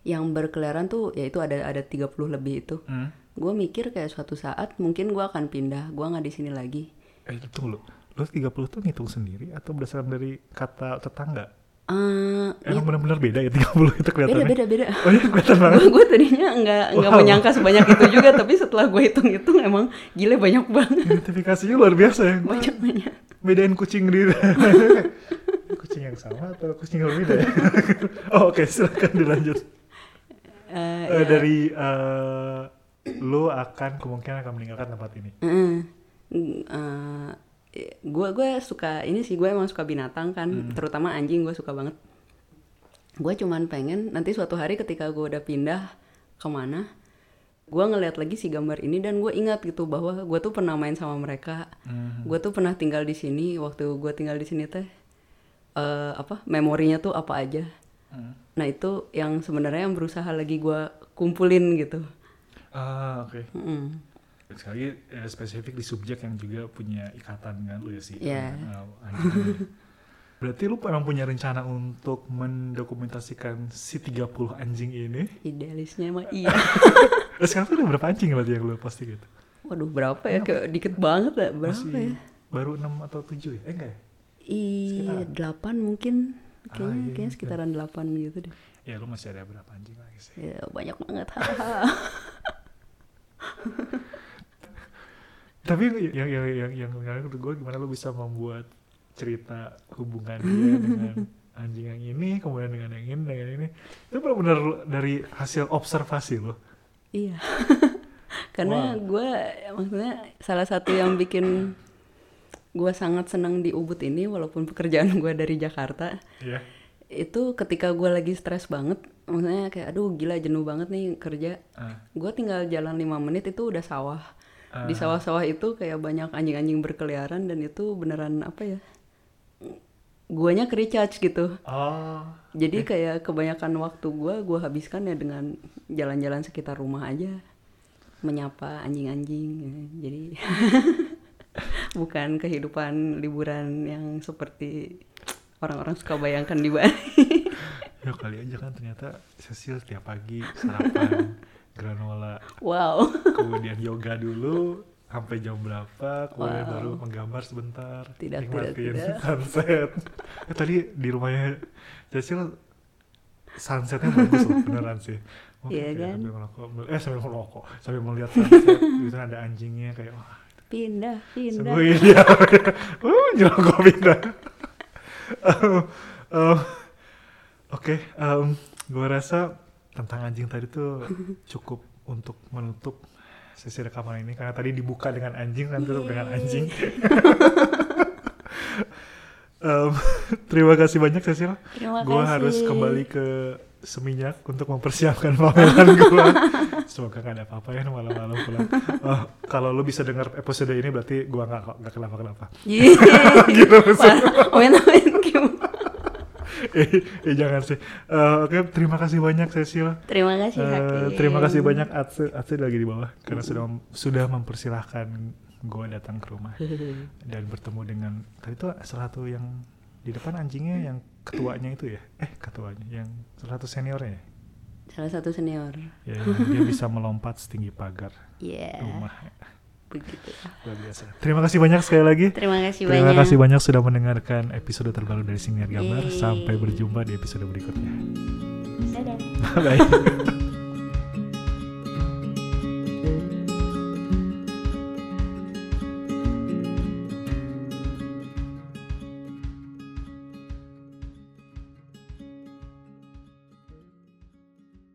Speaker 2: yang berkeliaran tuh ya itu ada ada 30 lebih itu
Speaker 1: Hmm.
Speaker 2: gue mikir kayak suatu saat mungkin gue akan pindah gue nggak di sini lagi
Speaker 1: Eh tunggu lu. Lu 30 tuh ngitung sendiri atau berdasarkan dari kata tetangga?
Speaker 2: Eh,
Speaker 1: Emang benar-benar beda ya 30 itu
Speaker 2: beda
Speaker 1: kelihatannya.
Speaker 2: beda beda.
Speaker 1: Oh iya kelihatan banget.
Speaker 2: gue tadinya nggak nggak
Speaker 1: Wow.
Speaker 2: menyangka sebanyak itu juga, tapi setelah gue hitung-hitung emang gile banyak banget.
Speaker 1: Identifikasinya luar biasa ya.
Speaker 2: Banyak banyak.
Speaker 1: Bedain kucing di kucing yang sama atau kucing yang berbeda ya? oh, oke, silakan dilanjut.
Speaker 2: Eh,
Speaker 1: Eh,
Speaker 2: ya.
Speaker 1: dari eh, lo akan kemungkinan akan meninggalkan tempat ini.
Speaker 2: gue gue suka ini sih gue emang suka binatang kan
Speaker 1: Hmm.
Speaker 2: terutama anjing gue suka banget gue cuman pengen nanti suatu hari ketika gue udah pindah ke mana gue ngeliat lagi si gambar ini dan gue ingat gitu bahwa gue tuh pernah main sama mereka
Speaker 1: Hmm.
Speaker 2: gue tuh pernah tinggal di sini waktu gue tinggal di sini teh eh, apa memorinya tuh apa aja
Speaker 1: Hmm.
Speaker 2: nah itu yang sebenarnya yang berusaha lagi gue kumpulin gitu
Speaker 1: Ah, oke.
Speaker 2: Mm.
Speaker 1: Sekali eh, spesifik di subjek yang juga punya ikatan kan lu ya sih.
Speaker 2: Iya.
Speaker 1: anjing ini. Berarti lu emang punya rencana untuk mendokumentasikan si 30 anjing ini?
Speaker 2: idealisnya mah iya
Speaker 1: Eh, sekarang tuh udah berapa anjing berarti yang lu posting gitu?
Speaker 2: waduh berapa ya kayak dikit banget ya berapa
Speaker 1: Masih
Speaker 2: ya
Speaker 1: baru 6 atau 7 ya? Eh enggak ya?
Speaker 2: Iya, delapan mungkin. Kayaknya,
Speaker 1: Ah, iya,
Speaker 2: kayaknya sekitaran delapan gitu deh.
Speaker 1: Ya lu masih ada berapa anjing lagi sih?
Speaker 2: Ya, banyak banget.
Speaker 1: Tapi yang yang yang yang menarik menurut gue gimana lu bisa membuat cerita hubungan dia dengan anjing yang ini, kemudian dengan yang ini, dengan yang ini. Itu benar-benar dari hasil observasi lo.
Speaker 2: iya. Karena gue maksudnya salah satu yang bikin gue sangat senang di Ubud ini walaupun pekerjaan gue dari Jakarta
Speaker 1: Iya.
Speaker 2: itu ketika gue lagi stres banget maksudnya kayak aduh gila jenuh banget nih kerja
Speaker 1: Ah,
Speaker 2: gue tinggal jalan lima menit itu udah sawah di
Speaker 1: Ah.
Speaker 2: sawah-sawah itu kayak banyak anjing-anjing berkeliaran dan itu beneran apa ya guanya ke recharge gitu
Speaker 1: Oh.
Speaker 2: jadi kayak kebanyakan waktu gua gua habiskan ya dengan jalan-jalan sekitar rumah aja menyapa anjing-anjing ya. jadi bukan kehidupan liburan yang seperti orang-orang suka bayangkan di Bali
Speaker 1: Ya kali aja kan ternyata Cecil tiap pagi sarapan granola,
Speaker 2: wow
Speaker 1: kemudian yoga dulu sampai jam berapa, kemudian
Speaker 2: Wow.
Speaker 1: baru menggambar sebentar,
Speaker 2: Tidak, tidak,
Speaker 1: nikmatin
Speaker 2: tidak.
Speaker 1: sunset. Eh, tadi di rumahnya Cecil sunsetnya bagus loh beneran sih.
Speaker 2: Iya
Speaker 1: kayak
Speaker 2: kan?
Speaker 1: Sambil merokok, eh sambil merokok, sambil melihat sunset, gitu ada anjingnya kayak wah
Speaker 2: pindah pindah
Speaker 1: ideal. uh, nyerokok pindah. Um, um, Oke, um, gue rasa tentang anjing tadi tuh cukup untuk menutup sesi rekaman ini karena tadi dibuka dengan anjing kan tutup dengan anjing. Um, terima kasih banyak Cecil. Gue harus kembali ke Seminyak untuk mempersiapkan pameran gue. Semoga gak ada apa-apa ya malam-malam pulang. Oh, kalau lu bisa dengar episode ini berarti gue nggak nggak kenapa-kenapa.
Speaker 2: Yeay.
Speaker 1: Gitu maksudnya. Eh, eh, jangan sih. Eh, Oke, terima kasih banyak Cecil.
Speaker 2: Terima kasih Hakim.
Speaker 1: terima kasih banyak Atse, Atse lagi di bawah karena sudah sudah mempersilahkan gue datang ke rumah dan bertemu dengan tadi itu salah satu yang di depan anjingnya yang ketuanya itu ya eh ketuanya yang salah satu seniornya ya
Speaker 2: Salah satu senior.
Speaker 1: ya yang dia bisa melompat setinggi pagar
Speaker 2: Iya.
Speaker 1: rumah
Speaker 2: Begitu.
Speaker 1: luar biasa terima kasih banyak sekali lagi
Speaker 2: Terima kasih
Speaker 1: terima
Speaker 2: banyak.
Speaker 1: kasih banyak sudah mendengarkan episode terbaru dari Siniar Gambar
Speaker 2: Yeay.
Speaker 1: sampai berjumpa di episode berikutnya
Speaker 2: Dadah.
Speaker 1: bye